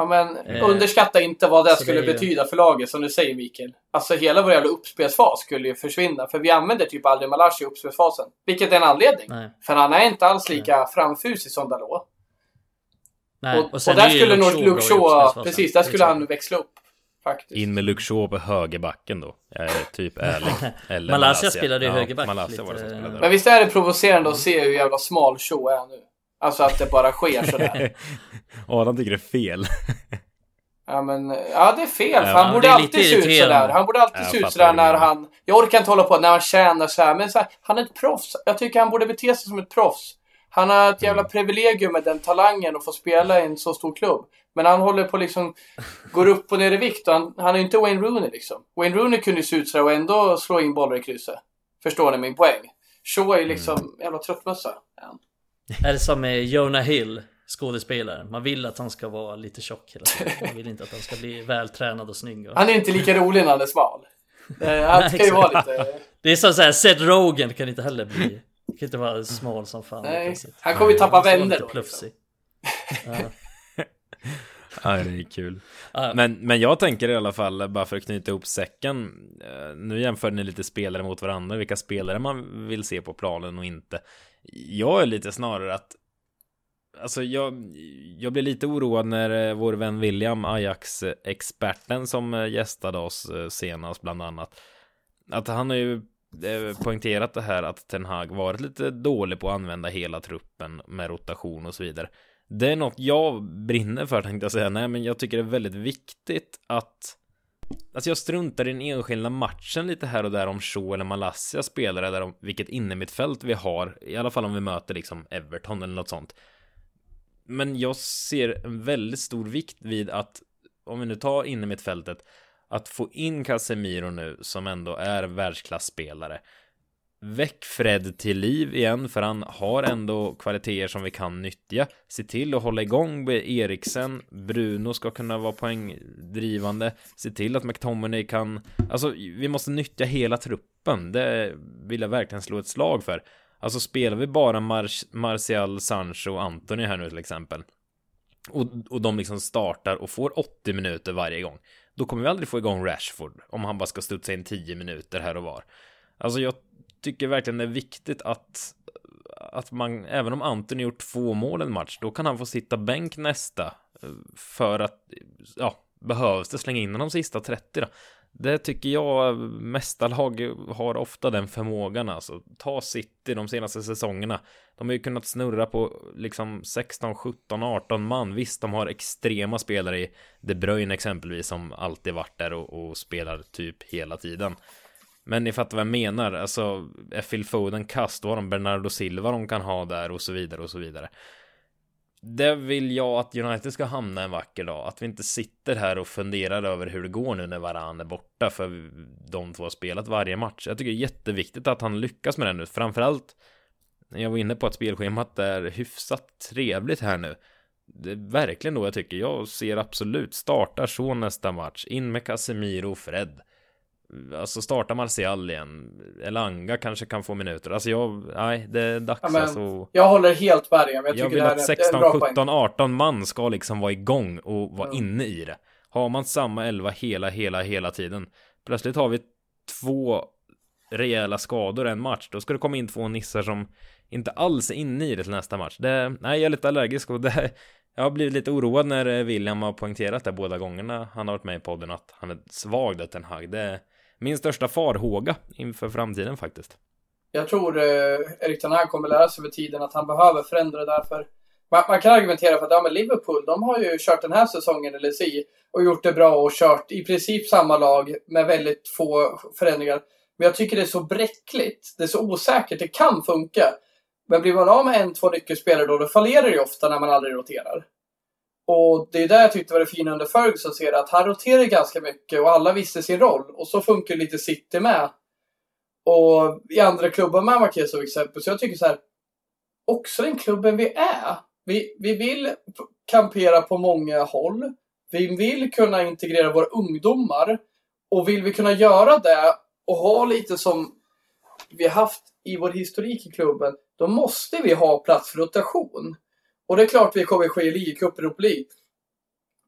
Ja, men Eh, underskatta inte vad det så skulle det ju- betyda för laget, som du säger Mikael. Alltså hela vår jävla uppspelsfas skulle ju försvinna, för vi använder typ aldrig Malashi i uppspelsfasen. Vilket är en anledning. Nej. För han är inte alls lika framfusig som Dalot. Nej, och, och, sen där skulle nog uppspelsfasen. precis, där skulle Exakt. han växla upp. Faktiskt. In med Shaw på högerbacken då. Jag är typ *laughs* ärlig. Eller Malaysia spelade ju ja, högerback Malaysia var det som lite. spelade. Men visst är det provocerande att se hur jävla smal Shaw är nu? Alltså att det bara sker sådär. *laughs* Adam tycker det är fel. Ja men, ja det är fel. Ja, han borde alltid se ut sådär. Han borde alltid se ut sådär när han... Jag orkar inte hålla på när han tjänar så här, men så här, han är ett proffs. Jag tycker han borde bete sig som ett proffs. Han har ett jävla privilegium med den talangen att få spela i en så stor klubb. Men han håller på liksom, går upp och ner i vikt och han, han är inte Wayne Rooney liksom. Wayne Rooney kunde ju se ut sådär och ändå slå in bollar i krysset. Förstår ni min poäng? Shaw är ju liksom jävla tröttmössa. Är det som med Jonah Hill, skådespelaren? Man vill att han ska vara lite tjock hela tiden. Man vill inte att han ska bli vältränad och snygg. Och... Han är inte lika rolig när han är smal. Han ska ju vara lite... Det är som såhär, Seth Rogen kan inte heller bli... Kan inte vara smal som fan. Nej, han kommer ju tappa Han ska vara vänner då, plufsig. Ja. *laughs* Ja, det är kul. Men, men jag tänker i alla fall, bara för att knyta ihop säcken. eh, Nu jämför ni lite spelare mot varandra, vilka spelare man vill se på planen och inte. Jag är lite snarare att Alltså jag, jag blir lite oroad när eh, vår vän William, Ajax-experten som eh, gästade oss eh, senast bland annat. Att han har ju poängterat det här att Ten Hag varit lite dålig på att använda hela truppen med rotation och så vidare. Det är något jag brinner för tänkte jag säga. Nej, men jag tycker det är väldigt viktigt att Alltså jag struntar i den enskilda matchen lite här och där om Shaw eller Malaysia spelar eller om vilket innermittfält vi har. I alla fall om vi möter liksom Everton eller något sånt. Men jag ser en väldigt stor vikt vid att om vi nu tar innermittfältet att få in Casemiro nu som ändå är världsklasspelare. Väck Fred till liv igen för han har ändå kvaliteter som vi kan nyttja. Se till att hålla igång med Eriksen. Bruno ska kunna vara poängdrivande. Se till att McTominay kan... Alltså, vi måste nyttja hela truppen. Det vill jag verkligen slå ett slag för. Alltså spelar vi bara Mar Martial, Sancho och Anthony här nu till exempel. och, och de liksom startar och får 80 minuter varje gång, då kommer vi aldrig få igång Rashford om han bara ska studsa in 10 minuter här och var. Alltså jag tycker verkligen det är viktigt att att man, även om Anthony gjort två mål en match, då kan han få sitta bänk nästa eh, för att, ja, behövs det slänga in de sista 30 då. Det tycker jag eh, mesta lag har ofta den förmågan alltså. Ta City de senaste säsongerna. De har ju kunnat snurra på liksom 16, 17, 18 man. Visst, de har extrema spelare i De Bruyne exempelvis som alltid varit där och, och spelar typ hela tiden. Men ni fattar vad jag menar, alltså är Phil Foden kast, då har de Bernardo Silva de kan ha där och så vidare och så vidare. Det vill jag att United ska hamna en vacker dag, att vi inte sitter här och funderar över hur det går nu när Varan är borta, för de två har spelat varje match. Jag tycker det är jätteviktigt att han lyckas med det nu, framförallt jag var inne på att spelschemat är hyfsat trevligt här nu. Det är verkligen då jag tycker, jag ser absolut startar så nästa match, in med Casemiro och Fred. Alltså starta Martial igen. Elanga kanske kan få minuter. Alltså jag, nej, det är dags Ja, alltså. Jag håller helt med dig. Jag, tycker vill att är- 16, det är en bra 17, 18 man ska liksom vara igång och vara Ja. inne i det. Har man samma 11 hela, hela, hela tiden. Plötsligt har vi två rejäla skador en match. Då ska det komma in två nissar som inte alls är inne i det till nästa match. Det, nej, jag är lite allergisk och det, jag har blivit lite oroad när William har poängterat det båda gångerna han har varit med i podden att han är svag där Ten Hag. Det min största farhåga inför framtiden faktiskt. Jag tror eh, Erik Ten Hag kommer lära sig över tiden att han behöver förändra därför. Man, man kan argumentera för att ja, men Liverpool, de har ju kört den här säsongen eller si och gjort det bra och kört i princip samma lag med väldigt få förändringar. Men jag tycker det är så bräckligt, det är så osäkert, det kan funka. Men blir man av med en, två nyckelspelare då, då fallerar det ju ofta när man aldrig roterar. Och det är där jag tyckte var det fina under Ferguson, ser att han roterade ganska mycket och alla visste sin roll. Och så funkar lite City med. Och i andra klubbar med Marquez som exempel. Så jag tycker så här. Också den klubben vi är. Vi, vi vill kampera på många håll. Vi vill kunna integrera våra ungdomar. Och vill vi kunna göra det och ha lite som vi haft i vår historik i klubben. Då måste vi ha plats för rotation. Och det är klart vi kommer ske i ligacup och League.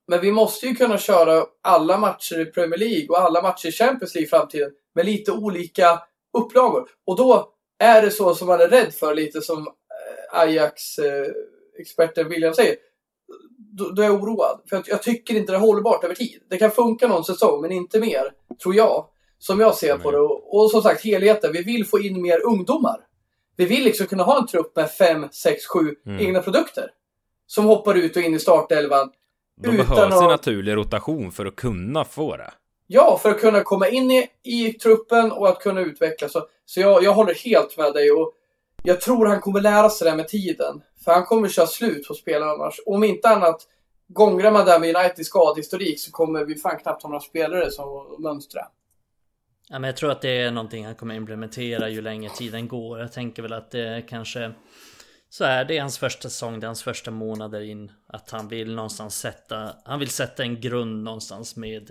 Men vi måste ju kunna köra alla matcher i Premier League och alla matcher i Champions League i framtiden med lite olika upplagor. Och då är det så som man är rädd för, lite som eh, Ajax-experten William säger. Då, då är jag oroad. För jag, tycker inte det är hållbart över tid. Det kan funka någon säsong, men inte mer, tror jag. Som jag ser på det. Och, och som sagt, helheten. Vi vill få in mer ungdomar. Vi vill liksom kunna ha en trupp med fem, sex, sju Mm. egna produkter. Som hoppar ut och in i startelvan. De Utan behövs att- naturlig rotation för att kunna få det. Ja, för att kunna komma in i, i truppen och att kunna utvecklas. Så, så jag, jag håller helt med dig och jag tror han kommer lära sig det med tiden. För han kommer köra slut på spelarna annars. Om inte annat, gångrar man där med Uniteds skadehistorik så kommer vi fan knappt ha några spelare som mönstra. Ja, men jag tror att det är någonting han kommer implementera ju längre tiden går. Jag tänker väl att det kanske så är det är hans första säsong, det är hans första månader in. Att han vill någonstans sätta, han vill sätta en grund någonstans med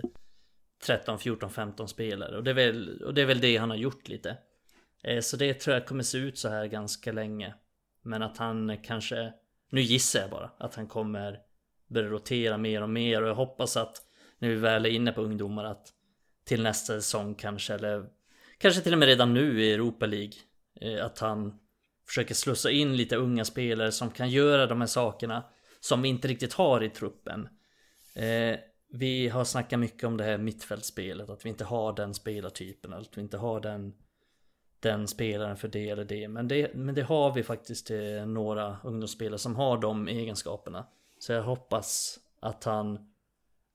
13, 14, 15 spelare. Och det är väl, och det, är väl det han har gjort lite. Eh, så det tror jag kommer se ut så här ganska länge. Men att han kanske, nu gissar jag bara, att han kommer börja rotera mer och mer. Och jag hoppas att när vi väl är inne på ungdomar att till nästa säsong kanske, eller kanske till och med redan nu i Europa League. Eh, att han försöker slussa in lite unga spelare som kan göra de här sakerna som vi inte riktigt har i truppen. Eh, vi har snackat mycket om det här mittfältspelet, att vi inte har den spelartypen, att vi inte har den, den spelaren för det eller det. Men det, men det har vi faktiskt eh, några ungdomsspelare som har de egenskaperna. Så jag hoppas att han,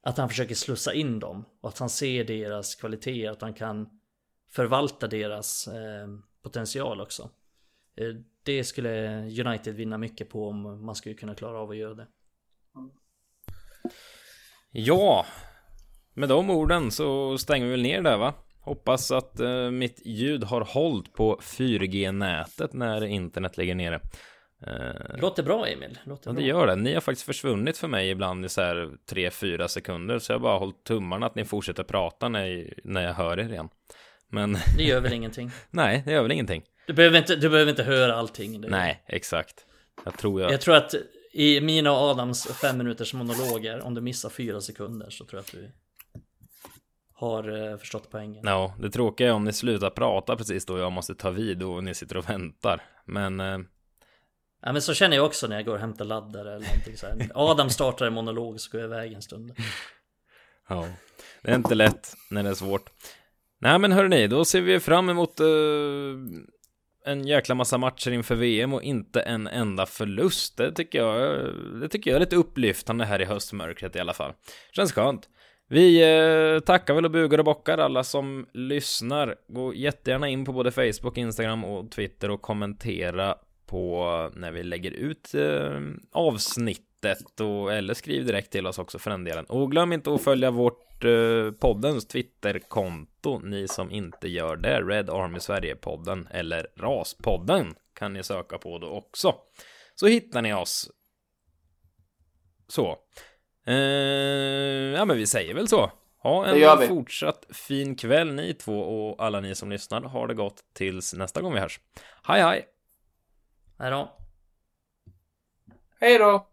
att han försöker slussa in dem och att han ser deras kvaliteter, att han kan förvalta deras eh, potential också. Eh, det skulle United vinna mycket på om man skulle kunna klara av att göra det. Ja, med de orden så stänger vi väl ner där va? Hoppas att eh, mitt ljud har hållit på 4G-nätet när internet ligger nere. Eh, Låter bra Emil. Låter ja, det gör det. Ni har faktiskt försvunnit för mig ibland i så här 3-4 sekunder, så jag bara hållit tummarna att ni fortsätter prata när, när jag hör er igen. Men *laughs* Det gör väl ingenting. nej, det gör väl ingenting. Du behöver inte, du behöver inte höra allting. Det- Nej, exakt. Jag tror jag... Jag tror att i mina och Adams fem minuters monologer, om du missar fyra sekunder så tror jag att du har eh, förstått poängen. Ja, det tråkiga är om ni slutar prata precis då jag måste ta vid och ni sitter och väntar. Men... Ja men så känner jag också när jag går och hämtar laddare eller någonting så här. Adam startar en monolog så går jag iväg en stund. Ja, det är inte lätt när det är svårt. Nej men hörni, då ser vi fram emot uh, en jäkla massa matcher inför VM och inte en enda förlust. Det tycker jag, det tycker jag är lite upplyftande här i höstmörkret i alla fall. Känns skönt. Vi eh, tackar väl och bugar och bockar alla som lyssnar. Gå jättegärna in på både Facebook, Instagram och Twitter och kommentera på när vi lägger ut eh, avsnittet och eller skriv direkt till oss också för den delen. Och glöm inte att följa vårt eh, poddens Twitterkonto, ni som inte gör det. Red Army Sverige-podden eller Raspodden kan ni söka på då också. Så hittar ni oss. Så. Eh, ja, men vi säger väl så. Ha en fortsatt fin kväll ni två och alla ni som lyssnar. Ha det gott tills nästa gång vi hörs. Hej hej! Hej då! Hej då!